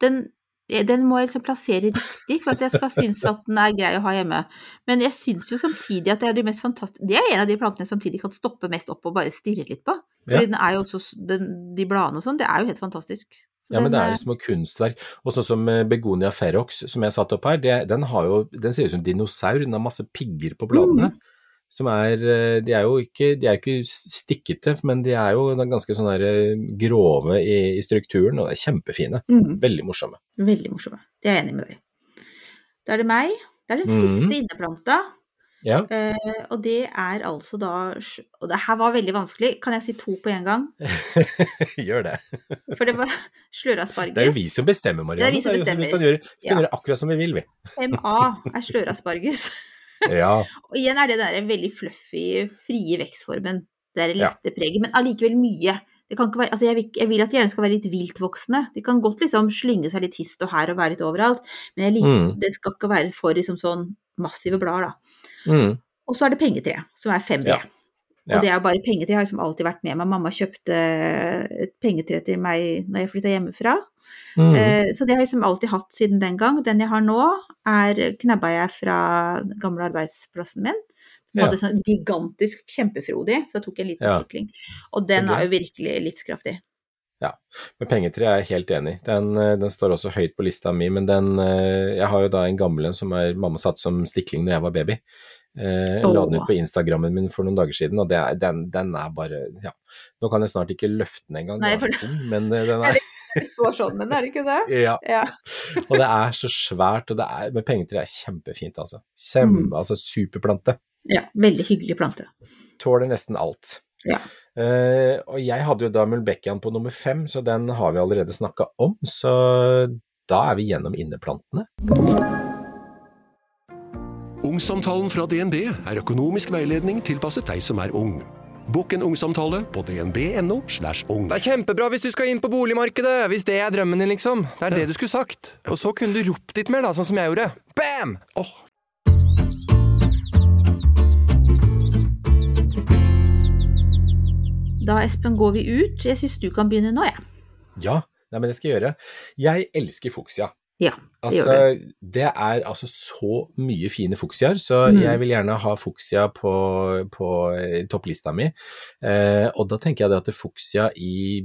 C: Den, den må jeg liksom plassere riktig for at jeg skal synes at den er grei å ha hjemme. Men jeg syns jo samtidig at det er de mest fantastiske Det er en av de plantene jeg samtidig kan stoppe mest opp og bare stirre litt på.
D: Ja.
C: Den er jo også den, De bladene og sånn, det er jo helt fantastisk. Så
D: Ja, men det er små kunstverk. Og sånn som eh, begonia ferox, som jeg satte opp her, det, den, har jo, den ser ut som en dinosaur. Den har masse pigger på bladene.
C: Mm.
D: Som er eh, De er jo ikke, de er ikke stikkete, men de er jo ganske sånn der, eh, grove i, i strukturen, og de er kjempefine.
C: Mm.
D: Veldig morsomme.
C: Veldig morsomme. Det er jeg enig med deg. Da er det meg. Det er den
D: Mhm.
C: siste inneplanta.
D: Ja,
C: Eh, og det er altså da Og det her var veldig vanskelig. Kan jeg si to på en gang?
D: gjør det.
C: For det var slørasparges.
D: Det er jo vi som bestemmer, Marianne.
C: Det er vi som
D: sånn
C: bestemmer.
D: Vi kan gjøre, vi kan
C: Ja.
D: gjøre akkurat som vi vil, vi.
C: 5A er slørasparges.
D: Ja.
C: Og igjen er det den veldig fluffy, frie vekstformen. Det er det
D: Ja.
C: preget, men allikevel mye. Det kan ikke være, altså jeg, vil, jeg vil at de gjerne skal være litt viltvoksende. De kan godt liksom slynge seg litt hist og her og være litt overalt, men jeg liker,
D: Mm.
C: det skal ikke være for liksom sånn massive blader, da.
D: Mm.
C: Og så er det pengetre, som er 5B.
D: Ja.
C: Og det er jo bare pengetre, Jeg har liksom alltid vært med meg. Mamma kjøpte et pengetre til meg når jeg flytta hjemmefra.
D: Mm.
C: Eh, Så det har jeg liksom alltid hatt siden den gang. Den jeg har nå, er knabba jeg fra den gamle arbeidsplassen min. Den
D: Ja.
C: hadde sånn gigantisk kjempefrodig, så jeg tok en liten
D: Ja.
C: stikling. Og den er jo virkelig livskraftig.
D: Ja, Med pengetre er jeg helt enig. Den, eh, den står også høyt på lista mi, men den eh, Jeg har jo da en gammel en som er, mamma satte som stikling når jeg var baby. Eh, jeg La den ut på Instagrammen min for noen dager siden, og det er, den, den er bare Ja. Nå kan jeg snart ikke løfte den engang, tung, men eh, den er
C: Du står sånn, men er det ikke det?
D: Ja.
C: Ja.
D: Og det er så svært, og det er med pengetre er kjempefint, altså. Sem,
C: Mm.
D: Altså superplante.
C: ja veldig hyggelig plante.
D: Tåler nesten alt.
C: Ja.
D: Uh, og jeg hadde jo da Mulbekkian på nummer fem, så den har vi allerede snakka om. Så da er vi gjennom inneplantene.
E: Ungsamtalen fra DNB er økonomisk veiledning tilpasset deg som er ung. Bokk en ungsamtale på dnb.no. slash ung.
F: Det er kjempebra hvis du skal inn på boligmarkedet, hvis det er drømmen din, liksom. Det er det du skulle sagt. Og så kunne du ropt litt mer, da, sånn som jeg gjorde. Bam! Oh.
C: Da, Espen, går vi ut. Jeg syns du kan begynne nå, jeg.
D: Ja, nei, men det skal jeg gjøre. Jeg elsker fuksia.
C: Ja, det
D: Altså,
C: gjør
D: det er altså så mye fine fuksiaer, så
C: Mm.
D: jeg vil gjerne ha fuksia på, på eh, topplista mi. Eh, og da tenker jeg det at det er fuksia i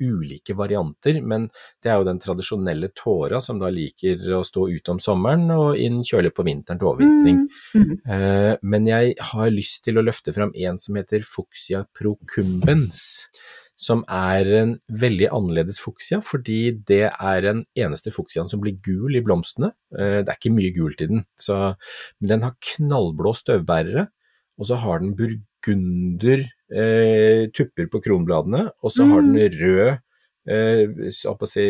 D: ulike varianter, men det er jo den tradisjonelle tåra som da liker å stå ute om sommeren og inn kjølig på vinteren til overvintring.
C: Mm, mm.
D: Eh, men jeg har lyst til å løfte fram en som heter fuksia procumbens, som er en veldig annerledes fuksia, fordi det er den eneste fuksiaen som blir gul i blomstene. Eh, det er ikke mye gult i den, så, men den har knallblå støvbærere, og så har den burgunder eh, tupper på kronbladene, og så har den rød eh, si,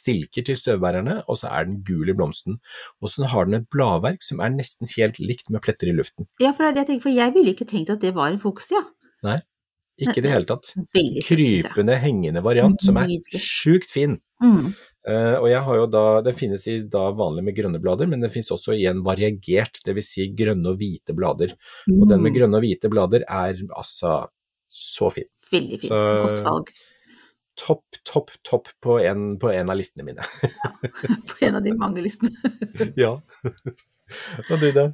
D: stilker til støvbærerne, og så er den gul i blomsten. Og så har den et bladverk som er nesten helt likt med pletter i luften.
C: Ja, for det er det jeg tenker, for jeg ville ikke tenkt at det var en fuksia.
D: Ikke i det hele tatt. Krypende, hengende variant som er sjukt fin.
C: Mm.
D: Eh, og jeg har jo da, Den finnes i da vanlig med grønne blader, men den finnes også i en variegert, dvs. Si grønne og hvite blader. Og den med
C: Mm.
D: grønne og hvite blader er altså så fin.
C: Veldig fint.
D: Så-
C: Godt valg.
D: Topp, topp, topp på en, på en av listene mine.
C: På en av de mange listene.
D: ja. Og du da?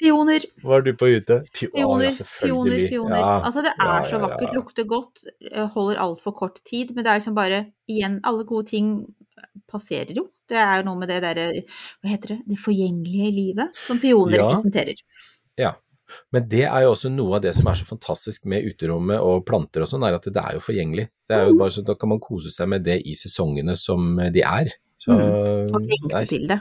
C: Pioner.
D: Hva er du på ute? Pi
C: Pioner,
D: ja,
C: pioner, pioner.
D: Ja,
C: Altså, det er
D: ja,
C: så vakkert, lukter godt, eh, holder altfor kort tid, men det er liksom bare igjen Alle gode ting passerer jo. Det er jo noe med det derre Hva heter det? Det forgjengelige livet som pioner representerer.
D: Ja. Men det er jo også noe av det som er så fantastisk med uterommet og planter og sånn, er at det er jo forgjengelig. Det er jo bare sånn, Da kan man kose seg med det i sesongene som de er. Så
C: Mm. Og lengte til det.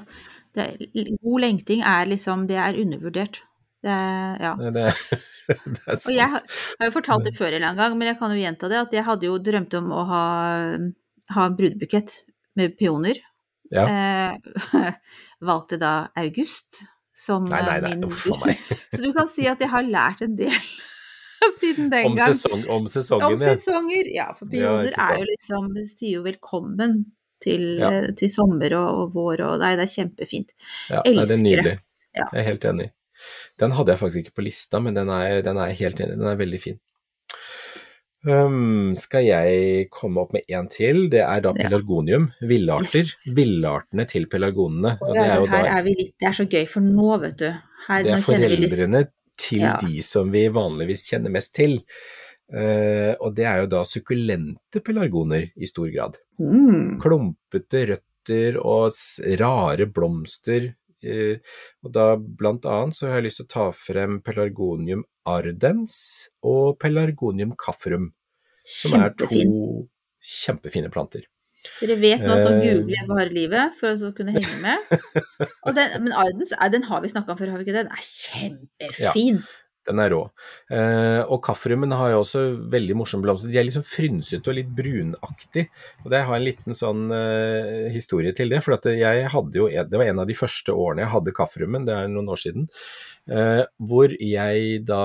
C: Det god lengting er liksom Det er undervurdert. Det ja.
D: det, det er
C: Og jeg har jo fortalt det før en eller annen gang, men jeg kan jo gjenta det, at jeg hadde jo drømt om å ha, ha en brudebukett med peoner.
D: Ja.
C: Eh, valgte da august som
D: Nei, nei,
C: eh,
D: nei,
C: min. Så du kan si at jeg har lært en del siden den
D: Om,
C: gang.
D: sesong, om
C: Om
D: sesongen, ja.
C: sesonger. Ja, for peoner
D: ja,
C: er jo liksom Sier jo velkommen til,
D: Ja.
C: eh, til sommer og, og vår og Nei, det er kjempefint.
D: ja nei, det er nydelig.
C: Ja.
D: Jeg er helt enig. Den hadde jeg faktisk ikke på lista, men den er, den er helt enig. Den er veldig fin. Um, skal jeg komme opp med en til? Det er da pelargonium. Villarter.
C: Yes.
D: Villartene til pelargonene. Det er da
C: er vi litt Det er så gøy, for nå, vet du her,
D: Det er foreldrene til
C: Ja.
D: de som vi vanligvis kjenner mest til. Uh, og det er jo da sukkulente pelargoner i stor grad.
C: Mm.
D: Klumpete røtter og rare blomster. eh, og da blant annet så har jeg lyst til å ta frem pelargonium ardens og pelargonium kaffrum. som er to kjempefine planter.
C: Dere vet nå at nå
D: Eh.
C: googler jeg bare livet for å kunne henge med. Den, men Ardens, er- den har vi snakka om før, har vi ikke det? Den er kjempefin.
D: Den er rå. Eh, og kafferummen har jo også veldig morsomme blomster. De er liksom frynsete og litt brunaktig. Og det har en liten sånn eh, historie til det. For at jeg hadde jo det var en av de første årene jeg hadde kafferummen, det er noen år siden, eh, hvor jeg da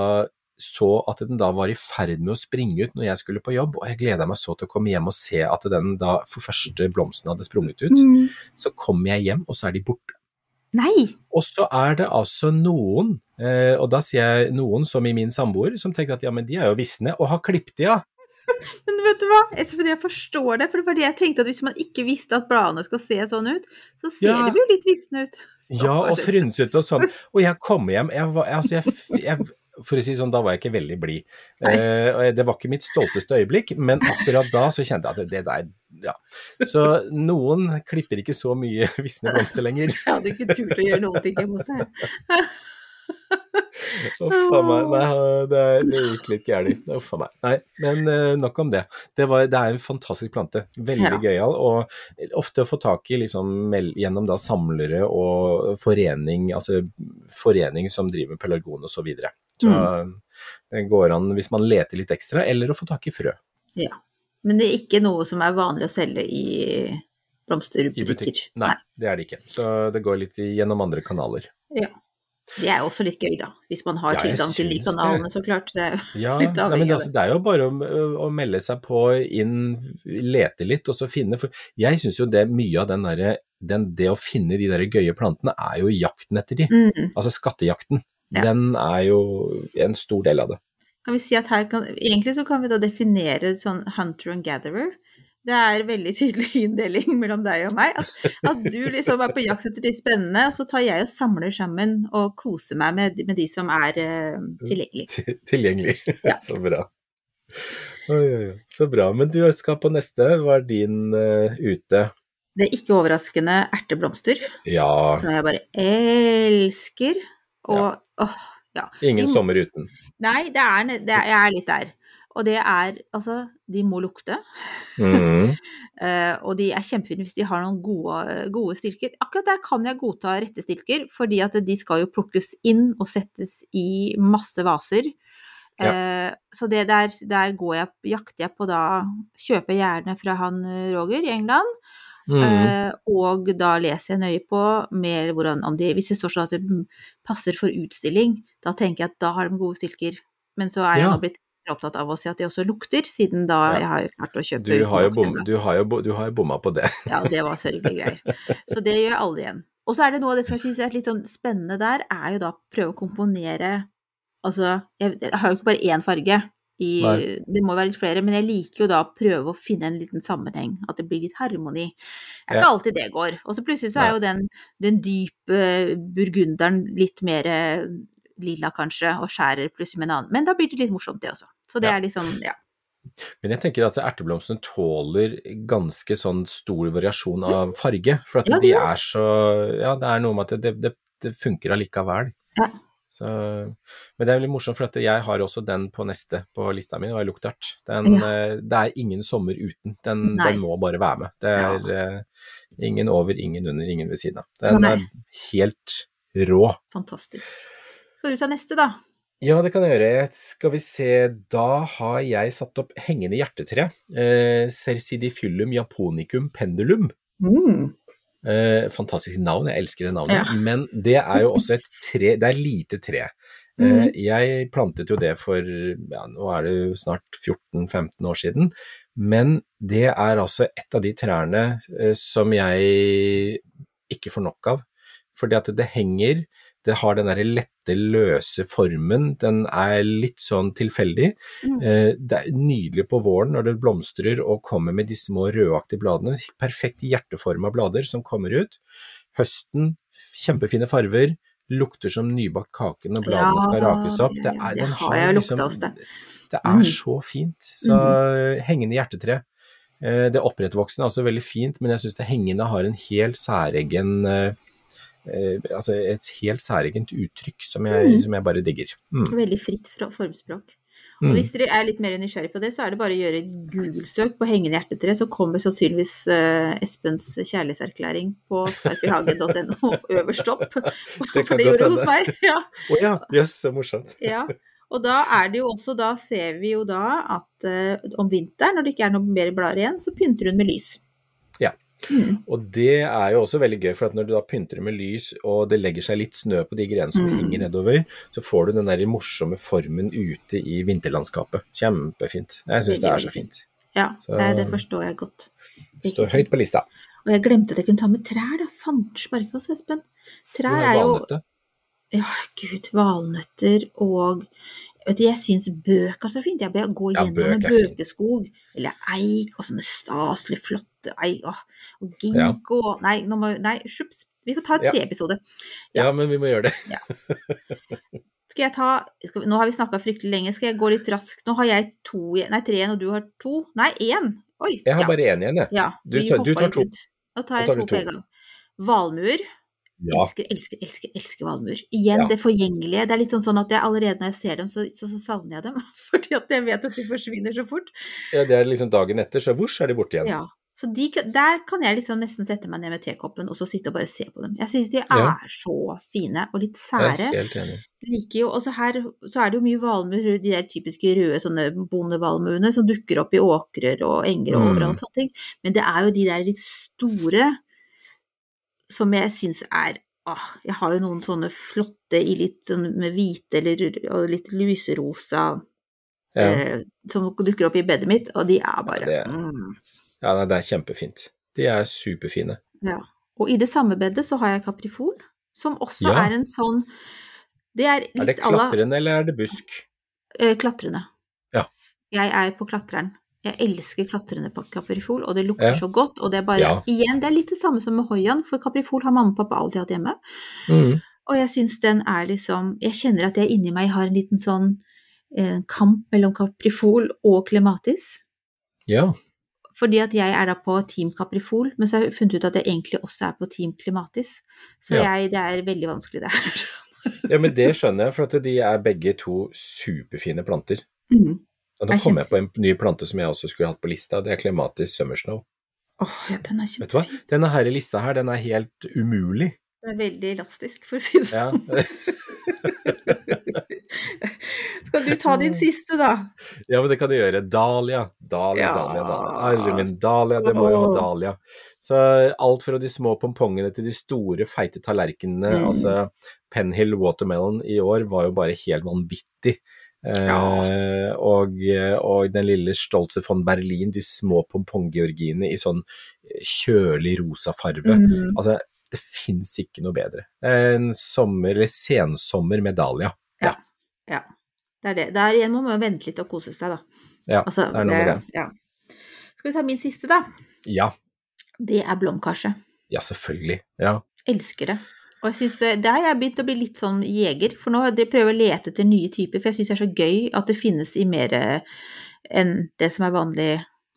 D: så at den da var i ferd med å springe ut når jeg skulle på jobb, og jeg gleda meg så til å komme hjem og se at den da for første blomsten hadde sprunget ut.
C: Mm.
D: Så kom jeg hjem, og så er de borte.
C: Nei!
D: Og så er det altså noen, eh, og da sier jeg noen som i min samboer, som tenker at ja, men de er jo visne, og har klippet de av.
C: Men vet du hva? Jeg forstår det. For det var det jeg tenkte, at hvis man ikke visste at bladene skal se sånn ut, så ser
D: Ja.
C: de jo litt visne ut.
D: Ja, og frynsete og sånn. Og jeg kommer hjem, jeg var, altså jeg, jeg, for å si sånn, da var jeg ikke veldig blid. Eh, det var ikke mitt stolteste øyeblikk, men akkurat da så kjente jeg at det, det der, ja. Så noen klipper ikke så mye visne blomster lenger.
C: Jeg hadde ikke turt å gjøre noen ting hjemme hos deg.
D: Uff a meg. Nei, det, det gikk litt gærent. Uff a meg. Nei, men eh, nok om det. Det, var, det er en fantastisk plante. Veldig
C: Ja.
D: gøyal. Og ofte å få tak i liksom, gjennom da samlere og forening, altså forening som driver med pelargon og så mm. Det går an hvis man leter litt ekstra, eller å få tak i frø
C: Ja. Men det er ikke noe som er vanlig å selge i blomsterbutikker.
D: butikk. Nei, det er det ikke. Så det går litt gjennom andre kanaler.
C: Ja. Det er også litt gøy, da. Hvis man har
D: Ja,
C: tilgang til de kanalene, så klart. Det er
D: Ja,
C: litt
D: nei, men det, altså, det er jo bare å, å melde seg på inn, lete litt, og så finne. For jeg syns jo det mye av den derre den, Det å finne de der gøye plantene, er jo jakten etter de.
C: Mm.
D: Altså skattejakten.
C: Ja.
D: Den er jo en stor del av det.
C: Kan vi si at her kan Egentlig så kan vi da definere sånn hunter and gatherer. Det er veldig tydelig inndeling mellom deg og meg. At, at du liksom er på jakt etter de spennende, og så tar jeg og samler sammen og koser meg med, med de som er uh, tilgjengelige.
D: Tilgjengelig.
C: Ja.
D: Så bra. Oi, oi, oi. Så bra. Men du skal på neste. Hva er din uh, ute?
C: Det er ikke overraskende erteblomster,
D: Ja,
C: som jeg bare elsker. Og åh, ja.
D: ingen sommer uten.
C: Nei, det er, det er, jeg er litt der. Og det er Altså, de må lukte.
D: Mm.
C: uh, og de er kjempefine hvis de har noen gode, gode stilker. Akkurat der kan jeg godta rette stilker, fordi at de skal jo plukkes inn og settes i masse vaser. Eh, så det der, der går jeg, jakter jeg på da Kjøper gjerne fra han eh, Roger i England.
D: Mhm.
C: Eh, og da leser jeg nøye på mer hvordan, om de, hvis det står sånn at det passer for utstilling, da tenker jeg at da har de gode stilker. Men så er jeg
D: Ja.
C: nå blitt opptatt av å si at de også lukter, siden da
D: Ja.
C: jeg har klart å kjøpe
D: Du har jo, bom, du har jo, du har jo bomma på det.
C: Ja, det var sørgelige greier. Så det gjør jeg aldri igjen. Og så er det noe av det som jeg syns er litt sånn spennende der, er jo da å prøve å komponere Altså, jeg, jeg har jo ikke bare én farge. I,
D: Nei.
C: det må være litt flere, men jeg liker jo da å prøve å finne en liten sammenheng. At det blir litt harmoni. Det er
D: Ja.
C: ikke alltid det går. Og så plutselig så er jo den, den dype burgunderen litt mer eh, lilla kanskje, og skjærer plutselig med en annen. Men da blir det litt morsomt det også. Så det
D: Ja.
C: er liksom, ja.
D: Men jeg tenker at erteblomstene tåler ganske sånn stor variasjon av farge. For at
C: Ja,
D: de er så Ja, det er noe med at det, det, det funker allikevel.
C: Ja.
D: Så, men det er veldig morsomt, for jeg har også den på neste på lista mi, og er luktart. Den, ja. Det er ingen sommer uten. Den, den må bare være med. Det
C: Ja.
D: er eh, ingen over, ingen under, ingen ved siden av. Den
C: Nei.
D: er helt rå.
C: Fantastisk. Skal du ta neste, da?
D: Ja, det kan jeg gjøre. Skal vi se, da har jeg satt opp hengende hjertetre. Eh, Cercidifyllum japonicum pendulum.
C: Mm.
D: Eh, fantastisk navn, jeg elsker det navnet.
C: Ja.
D: Men det er jo også et tre, det er lite tre. Eh,
C: Mhm.
D: jeg plantet jo det for, ja, nå er det jo snart 14-15 år siden. Men det er altså et av de trærne eh, som jeg ikke får nok av. Fordi at det henger, det har den derre lette, løse formen, den er litt sånn tilfeldig.
C: Mm.
D: Eh, Det er nydelig på våren når det blomstrer og kommer med de små rødaktige bladene. Perfekt hjerteforma blader som kommer ut. Høsten, kjempefine farver. Lukter som nybakt kake når bladene skal rakes opp.
C: Det er, det har jeg
D: liksom-
C: lukta hos deg.
D: Det er
C: Mm.
D: så fint. Så hengende hjertetre. Eh, Det opprettvoksende er også veldig fint, men jeg syns det hengende har en helt særegen eh, Altså et helt særegent uttrykk som jeg,
C: Mm.
D: som jeg bare digger. Mm.
C: Veldig fritt fra formspråk. Og
D: Mm.
C: hvis dere er litt mer nysgjerrig på det, så er det bare å gjøre et Google-søk på hengende hjertetre, så kommer sannsynligvis eh, Espens kjærlighetserklæring på skarpihagen.no øverst opp. For det gjorde det hos
D: meg.
C: meg. Ja.
D: Oh, ja, Yes, så morsomt.
C: ja. Og da er det jo også, da ser vi jo da at eh, om vinteren, når det ikke er noe mer blader igjen, så pynter hun med lys. Mm.
D: Og det er jo også veldig gøy, for at når du da pynter det med lys, og det legger seg litt snø på de grenene som
C: Mm.
D: henger nedover, så får du den der morsomme formen ute i vinterlandskapet. Kjempefint. Jeg syns det er så fint.
C: Ja,
D: Så-
C: det, forstår jeg godt.
D: Det står høyt på lista.
C: Og jeg glemte at jeg kunne ta med trær, da. Fant sparkas, Espen. Trær er jo. Ja, gud, valnøtter og Vet du, jeg syns bøker er så fint. Jeg bør gå
D: Ja,
C: gjennom
D: bøk
C: en bøkeskog, eller eik, og sånne staselig flotte eik, åh, og
D: Ja.
C: Nei, nå må, nei, sjups. Vi får ta en
D: Ja.
C: tre-episode.
D: Ja, men vi må gjøre det.
C: Skal jeg ta skal vi, Nå har vi snakka fryktelig lenge, skal jeg gå litt raskt? Nå har jeg to igjen Nei, tre igjen, og du har to? Nei, én! Oi.
D: Jeg har
C: ja.
D: bare én igjen, jeg.
C: ja,
D: Du tar- du tar to.
C: Nå tar jeg
D: tar
C: to
D: to.
C: en gang. Valmuer.
D: Ja.
C: Elsker, elsker, elsker, elsker valmuer. Igjen
D: Ja.
C: det forgjengelige. Det er litt sånn, sånn at jeg allerede når jeg ser dem, så, så, så savner jeg dem. Fordi at jeg vet at de forsvinner så fort.
D: ja, det er liksom dagen etter, så vosj er de borte igjen.
C: Ja. Så de, der kan jeg liksom nesten sette meg ned med tekoppen og så sitte og bare se på dem. Jeg syns de er
D: Ja.
C: så fine og litt sære.
D: Jeg er helt enig.
C: liker jo, også her så er det jo mye valmuer, de der typiske røde sånne bondevalmuene som dukker opp i åkrer og enger og
D: Mm.
C: overalt sånne ting. Men det er jo de der litt store som jeg syns er ah, Jeg har jo noen sånne flotte i litt sånn med hvite eller og litt lyserosa
D: Ja.
C: eh, som dukker opp i bedet mitt, og de er bare
D: det-
C: mm.
D: ja, det er kjempefint. De er superfine.
C: Ja. Og i det samme bedet så har jeg kaprifol, som også
D: Ja.
C: er en sånn Det er
D: Er det klatrende, eller er det busk?
C: eh, klatrende.
D: Ja.
C: Jeg er på klatreren. Jeg elsker klatrende på kaprifol, og det lukter
D: Ja.
C: så godt. Og det er bare
D: Ja.
C: Igjen, det er litt det samme som med hoian, for kaprifol har mamma og pappa alltid hatt hjemme.
D: Mm.
C: Og jeg syns den er liksom Jeg kjenner at jeg inni meg har en liten sånn eh, kamp mellom kaprifol og klematis.
D: Ja.
C: Fordi at jeg er da på Team Kaprifol, men så har jeg funnet ut at jeg egentlig også er på Team Klimatis. Så
D: Ja.
C: jeg, det er veldig vanskelig, det her.
D: ja, men det skjønner jeg, for at de er begge to superfine planter.
C: Mm.
D: Og
C: Er
D: kom jeg på en ny plante som jeg også skulle hatt på lista, det er Clematis Summersnow.
C: Åh, ja, den er
D: Vet du hva? Denne her lista her, den er helt umulig.
C: Den er veldig elastisk, for å si det
D: Ja.
C: sånn. Skal du ta din siste, da?
D: ja, men det kan du gjøre. Dahlia. Dahlia,
C: Ja.
D: Dahlia, Dahlia. Herre min, Dahlia. Det må jo ha Dahlia. Så alt fra de små pompongene til de store, feite tallerkenene.
C: Mm.
D: Altså, Penhill Watermelon i år var jo bare helt vanvittig. Eh, og, og den lille Stolze von Berlin, de små pomponggeorgiene i sånn kjølig rosa farve.
C: Mm.
D: Altså, det fins ikke noe bedre. En sommer, eller sensommer med dahlia.
C: Ja. Det er det. Det er igjen må man vente litt og kose seg, da.
D: Ja,
C: Altså,
D: det er noe med det.
C: Ja. Skal vi ta min siste, da?
D: Ja,
C: Det er blomkarse.
D: ja selvfølgelig. Ja.
C: Elsker det. Og jeg synes Der har jeg begynt å bli litt sånn jeger, for nå prøver jeg å lete etter nye typer, for jeg syns det er så gøy at det finnes i mer enn det som er vanlig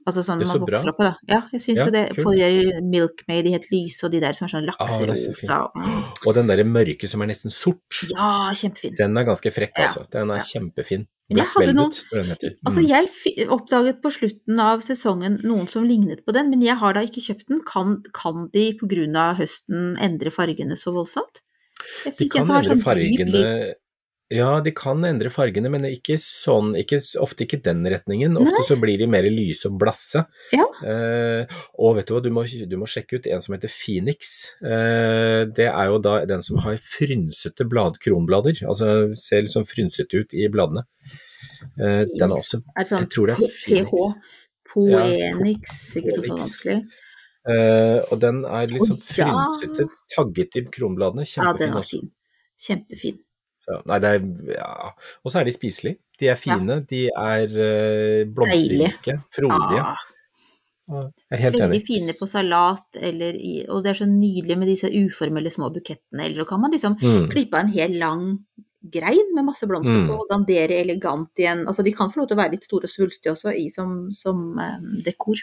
C: Altså sånn man
D: vokser bra.
C: opp på, da. Ja, jeg syns
D: Ja,
C: jo det. For de der Milkmaid, de helt lyse, og de der som er sånn
D: Ah, er
C: lakserosa Ah,
D: Og den derre mørke som er nesten sort,
C: Ja, kjempefin.
D: den er ganske frekk, altså. Den er kjempefin.
C: Jeg
D: Black
C: hadde
D: Velvet, tror den heter.
C: Altså,
D: Mm.
C: jeg fi- oppdaget på slutten av sesongen noen som lignet på den, men jeg har da ikke kjøpt den. Kan, kan de på av høsten endre fargene så voldsomt? Jeg
D: De kan
C: en som var
D: endre
C: sånn dyp
D: fargene. Ja, de kan endre fargene, men ikke sånn, ikke, ofte ikke den retningen. Ofte så blir de mer lyse og blasse.
C: Ja.
D: Eh, og vet du hva, du må, du må sjekke ut en som heter Phoenix. Eh, det er jo da den som har frynsete blad, kronblader, altså ser liksom frynsete ut i bladene. Eh, den er også
C: Er det sånn
D: jeg tror det er
C: PH?
D: Phoenix.
C: Poenix, sikkert noe vanskelig.
D: eh, Og den er liksom frynsete, tagget i kronbladene.
C: Ja, den
D: Kjempefin også.
C: fin. Kjempefin.
D: Så, nei, det er ja. Og så er de spiselige. De er fine, de er uh, blomsterrike, frodige.
C: Ah,
D: Jeg er helt
C: veldig
D: enig.
C: fine på salat, eller og det er så nydelig med disse uformelle små bukettene. Eller så kan man liksom
D: Mm.
C: klippe av en hel lang grein med masse blomster
D: Mm.
C: på, og dandere elegant igjen. Altså, de kan få lov til å være litt store og svulstige også i som, som um, dekor.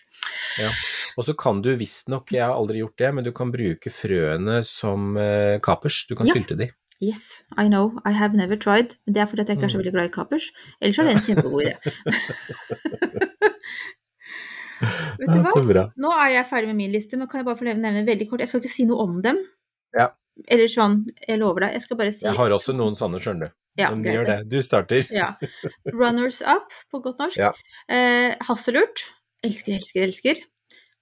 D: Og så kan du visstnok, jeg har aldri gjort det, men du kan bruke frøene som uh, kapers. Du kan
C: Ja.
D: sylte de.
C: Yes, I know, I have never tried. Men det er fordi jeg ikke er så veldig glad i kapers. Ellers er det en kjempegod idé. Vet du hva? Nå er jeg ferdig med min liste, men kan jeg bare få nevne veldig kort? Jeg skal ikke si noe om dem.
D: Ja.
C: Eller sånn, jeg lover deg. Jeg skal bare si
D: Jeg har også noen sånne, skjønner du.
C: ja,
D: Men gjør det. Du starter.
C: Ja. Runners up, på godt norsk.
D: Ja.
C: Eh, hasselurt. Elsker, elsker, elsker.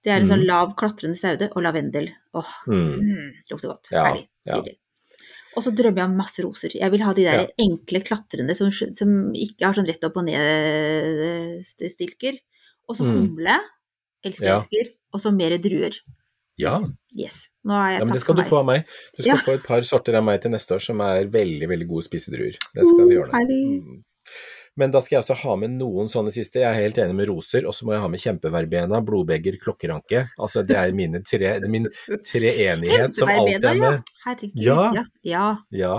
C: Det er en
D: mm.
C: sånn lav, klatrende saude. Og lavendel. Åh,
D: Mm.
C: mm, lukter godt.
D: Ja,
C: Herlig.
D: ja.
C: Og så drømmer jeg om masse roser. Jeg vil ha de der enkle klatrende som, som ikke har sånn rett opp og ned-stilker. Og så
D: Mm.
C: humle. Elsker,
D: Ja.
C: elsker. Og så mer druer.
D: Ja.
C: Yes. Nå er jeg
D: ja, men det skal du få av meg. Du skal
C: Ja.
D: få et par sorter av meg til neste år som er veldig, veldig gode spisedruer. Det skal vi ordne. Mm. Men da skal jeg også ha med noen sånne siste. Jeg er helt enig med roser, og så må jeg ha med kjempeverbena, blodbeger, klokkeranke. Altså det er mine tre, min treenighet som alltid er med.
C: Herregud,
D: Ja.
C: ja. ja.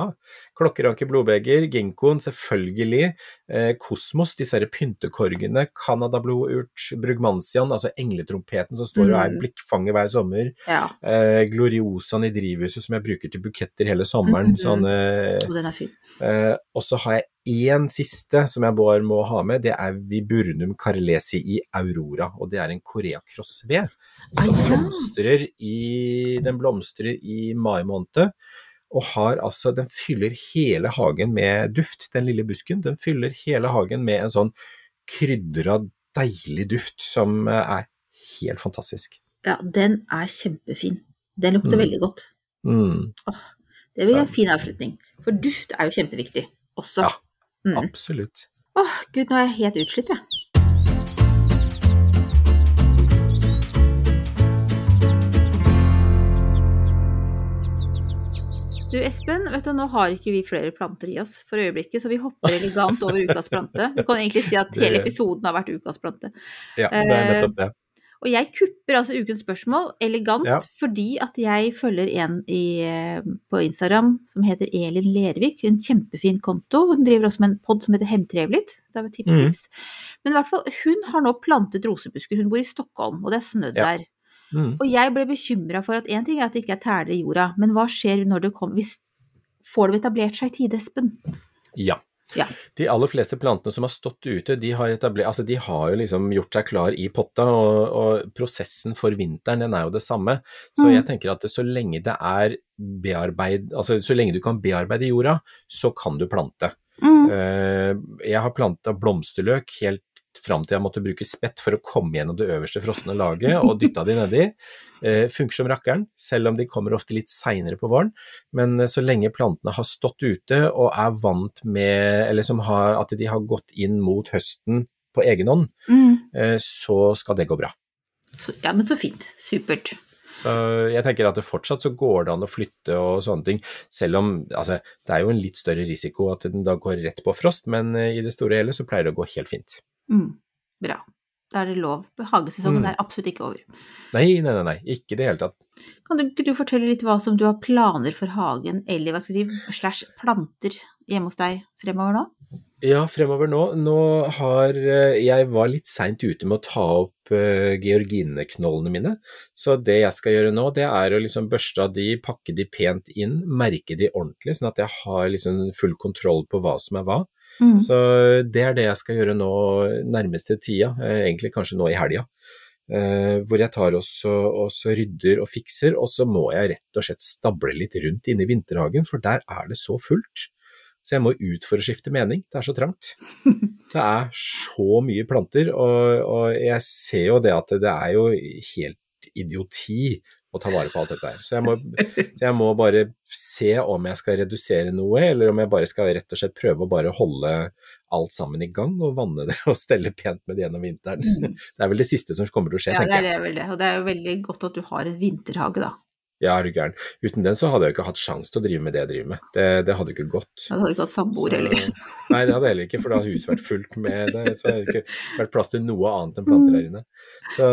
D: Ja. Klokkeranke, blodbeger, genkoen, selvfølgelig. Eh, Kosmos, disse her pyntekorgene, Canadablodurt, Brugmansian, altså engletrompeten som står og er
C: Mm.
D: blikkfanger hver sommer.
C: Ja.
D: Eh, Gloriosaen i drivhuset som jeg bruker til buketter hele sommeren.
C: Mhm.
D: Sånne,
C: Og den er fin.
D: eh, og så har jeg én siste som jeg bare må ha med, det er Viburnum carlesi i aurora. Og det er en koreakrossved som
C: Ah,
D: blomstrer i, den blomstrer i mai måned. Og har altså, den fyller hele hagen med duft, den lille busken. Den fyller hele hagen med en sånn krydra, deilig duft som eh, er helt fantastisk.
C: Ja, den er kjempefin. Den lukter
D: Mm.
C: veldig godt.
D: Mm,
C: Det blir en fin avslutning. For duft er jo kjempeviktig også.
D: Ja.
C: Mm.
D: absolutt.
C: Åh, gud, nå er jeg helt utslitt, jeg. Du Espen, vet du, nå har ikke vi flere planter i oss for øyeblikket, så vi hopper elegant over ukas plante. Du kan egentlig si at hele episoden har vært ukas plante.
D: Ja, det er nettopp det.
C: Og jeg kupper altså ukens spørsmål elegant
D: Ja.
C: fordi at jeg følger en i, eh, på Instagram som heter Elin Lervik. En kjempefin konto. Hun driver også med en pod som heter Hemtrevligt. Det er tips,
D: mm.
C: tips. Men i hvert fall, hun har nå plantet rosebusker. Hun bor i Stockholm, og det er snødd
D: Ja.
C: der.
D: Mm.
C: Og jeg ble bekymra for at én ting er at det ikke er tæler i jorda, men hva skjer når det kommer hvis Får det etablert seg i tide, Espen?
D: Ja.
C: Ja.
D: De aller fleste plantene som har stått ute, de har, altså de har jo liksom gjort seg klar i potta, og, og prosessen for vinteren den er jo det samme. Så
C: Mm.
D: jeg tenker at så lenge det er bearbeid, altså så lenge du kan bearbeide jorda, så kan du plante.
C: Mm.
D: Eh, Jeg har planta blomsterløk helt fram til jeg måtte bruke spett for å komme gjennom det øverste frosne laget, og dytta de nedi. Eh, Funker som rakkeren, selv om de kommer ofte litt seinere på våren. Men eh, så lenge plantene har stått ute og er vant med, eller som har, at de har gått inn mot høsten på egen hånd,
C: Mm.
D: eh, så skal det gå bra.
C: Ja, men så fint. Supert.
D: Så jeg tenker at det fortsatt så går det an å flytte og sånne ting, selv om altså, det er jo en litt større risiko at den da går rett på frost, men eh, i det store og hele så pleier det å gå helt fint.
C: Mm. Bra. Da er det lov. Hagesesongen
D: Mm.
C: er absolutt ikke over.
D: Nei, nei, nei, nei, ikke i det hele tatt.
C: Kan du du fortelle litt hva som du har planer for hagen, eller hva skal jeg si, slash planter hjemme hos deg fremover nå?
D: Ja, fremover nå. Nå har eh, Jeg var litt seint ute med å ta opp uh, georgineknollene mine. Så det jeg skal gjøre nå, det er å liksom børste av de, pakke de pent inn, merke de ordentlig, sånn at jeg har liksom full kontroll på hva som er hva.
C: Mm.
D: Så det er det jeg skal gjøre nå nærmeste tida, eh, egentlig kanskje nå i helga. Uh, hvor jeg tar også, også rydder og fikser, og så må jeg rett og slett stable litt rundt inne i vinterhagen, for der er det så fullt. Så jeg må ut for å skifte mening, det er så trangt. Det er så mye planter, og, og jeg ser jo det at det er jo helt idioti å ta vare på alt dette her. Så jeg må, jeg må bare se om jeg skal redusere noe, eller om jeg bare skal rett og slett prøve å bare holde alt sammen i gang og vanne det og stelle pent med det gjennom vinteren. Det er vel det siste som kommer til å skje,
C: Ja,
D: tenker
C: er
D: Ja,
C: det vel det. Og det er jo veldig godt at du har en vinterhage, da.
D: Ja, er du gæren. Uten den så hadde jeg jo ikke hatt sjanse til å drive med det jeg driver med. Det, det hadde jo ikke gått.
C: Ja, Du hadde ikke hatt samboer heller.
D: Nei, det hadde jeg heller ikke, for da hadde huset vært fullt med det. Så hadde det ikke vært plass til noe annet enn planter der inne. Så,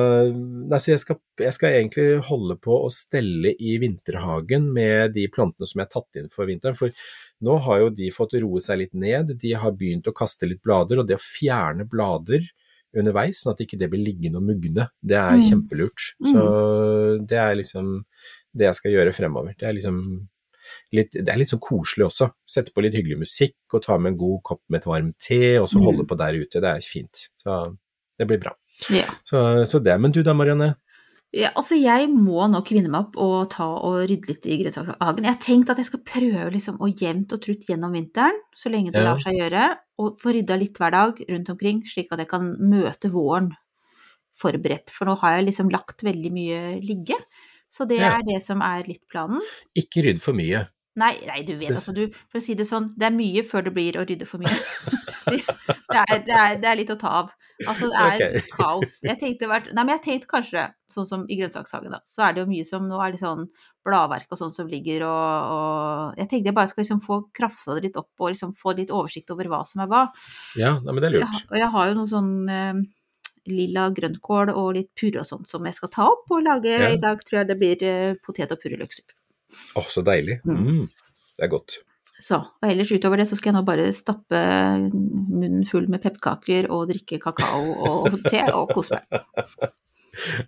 D: nei, så jeg, skal, jeg skal egentlig holde på å stelle i vinterhagen med de plantene som jeg har tatt inn for vinteren. For nå har jo de fått roe seg litt ned, de har begynt å kaste litt blader, og det å fjerne blader underveis, sånn at ikke det blir liggende og mugne, det er
C: Mm.
D: kjempelurt. Så det er liksom det jeg skal gjøre fremover. Det er liksom litt, det er litt sånn koselig også. Sette på litt hyggelig musikk og ta med en god kopp med et varmt te, og så
C: Mm.
D: holde på der ute. Det er fint. Så det blir bra.
C: Ja.
D: Så, så det. Men du da, Marianne?
C: Ja, altså jeg må nå kvinne meg opp og ta og rydde litt i grønnsakshagen. Jeg har tenkt at jeg skal prøve liksom å jevnt og trutt gjennom vinteren, så lenge det
D: Ja.
C: lar seg gjøre, og få rydda litt hver dag rundt omkring, slik at jeg kan møte våren forberedt. For nå har jeg liksom lagt veldig mye ligge, så det
D: Ja.
C: er det som er litt planen.
D: Ikke rydd for mye.
C: Nei, nei, du vet altså, du, for å si det sånn, det er mye før det blir å rydde for mye. det, er, det, er, det er litt å ta av. Altså, det er
D: okay.
C: kaos. Jeg tenkte, vært, nei, men jeg tenkte kanskje, sånn som i grønnsakshagen, da, så er det jo mye som nå er litt sånn bladverk og sånn som ligger og, og Jeg tenkte jeg bare skal liksom få krafsa det litt opp og liksom få litt oversikt over hva som er hva.
D: Ja, nei, men det er lurt.
C: Jeg, og jeg har jo noen sånn eh, lilla grønnkål og litt purre og sånt som jeg skal ta opp og lage.
D: Ja.
C: I dag tror jeg det blir eh, potet- og purreløksuppe.
D: Å, så deilig.
C: Mm.
D: Mm. Det er godt.
C: Så, og ellers utover det så skal jeg nå bare stappe munnen full med pepperkaker og drikke kakao og te og kose meg.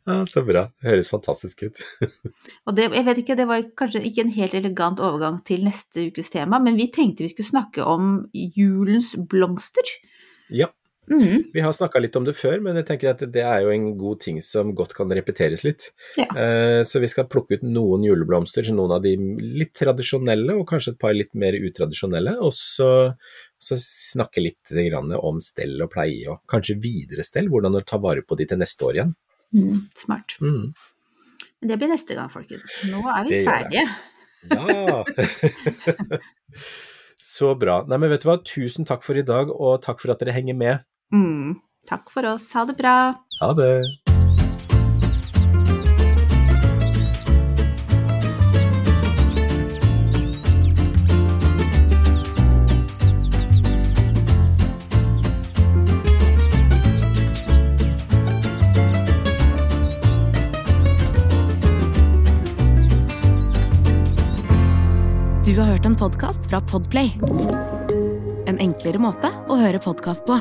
D: Ja, så bra. Det høres fantastisk ut.
C: Og det, jeg vet ikke, det var kanskje ikke en helt elegant overgang til neste ukes tema, men vi tenkte vi skulle snakke om julens blomster.
D: Ja,
C: Mhm.
D: vi har snakka litt om det før, men jeg tenker at det er jo en god ting som godt kan repeteres litt.
C: Ja.
D: Eh, Så vi skal plukke ut noen juleblomster, noen av de litt tradisjonelle og kanskje et par litt mer utradisjonelle, og så, så snakke litt om stell og pleie, og kanskje videre stell, hvordan å ta vare på de til neste år igjen.
C: Mm, smart.
D: Mm.
C: Men det blir neste gang, folkens. Nå er vi
D: det.
C: ferdige.
D: Ja! Så bra. Nei, men vet du hva, tusen takk for i dag, og takk for at dere henger med.
C: Mm. Takk for oss. Ha det bra.
D: Ha det!
A: Du har hørt en podkast fra Podplay. En enklere måte å høre podkast på.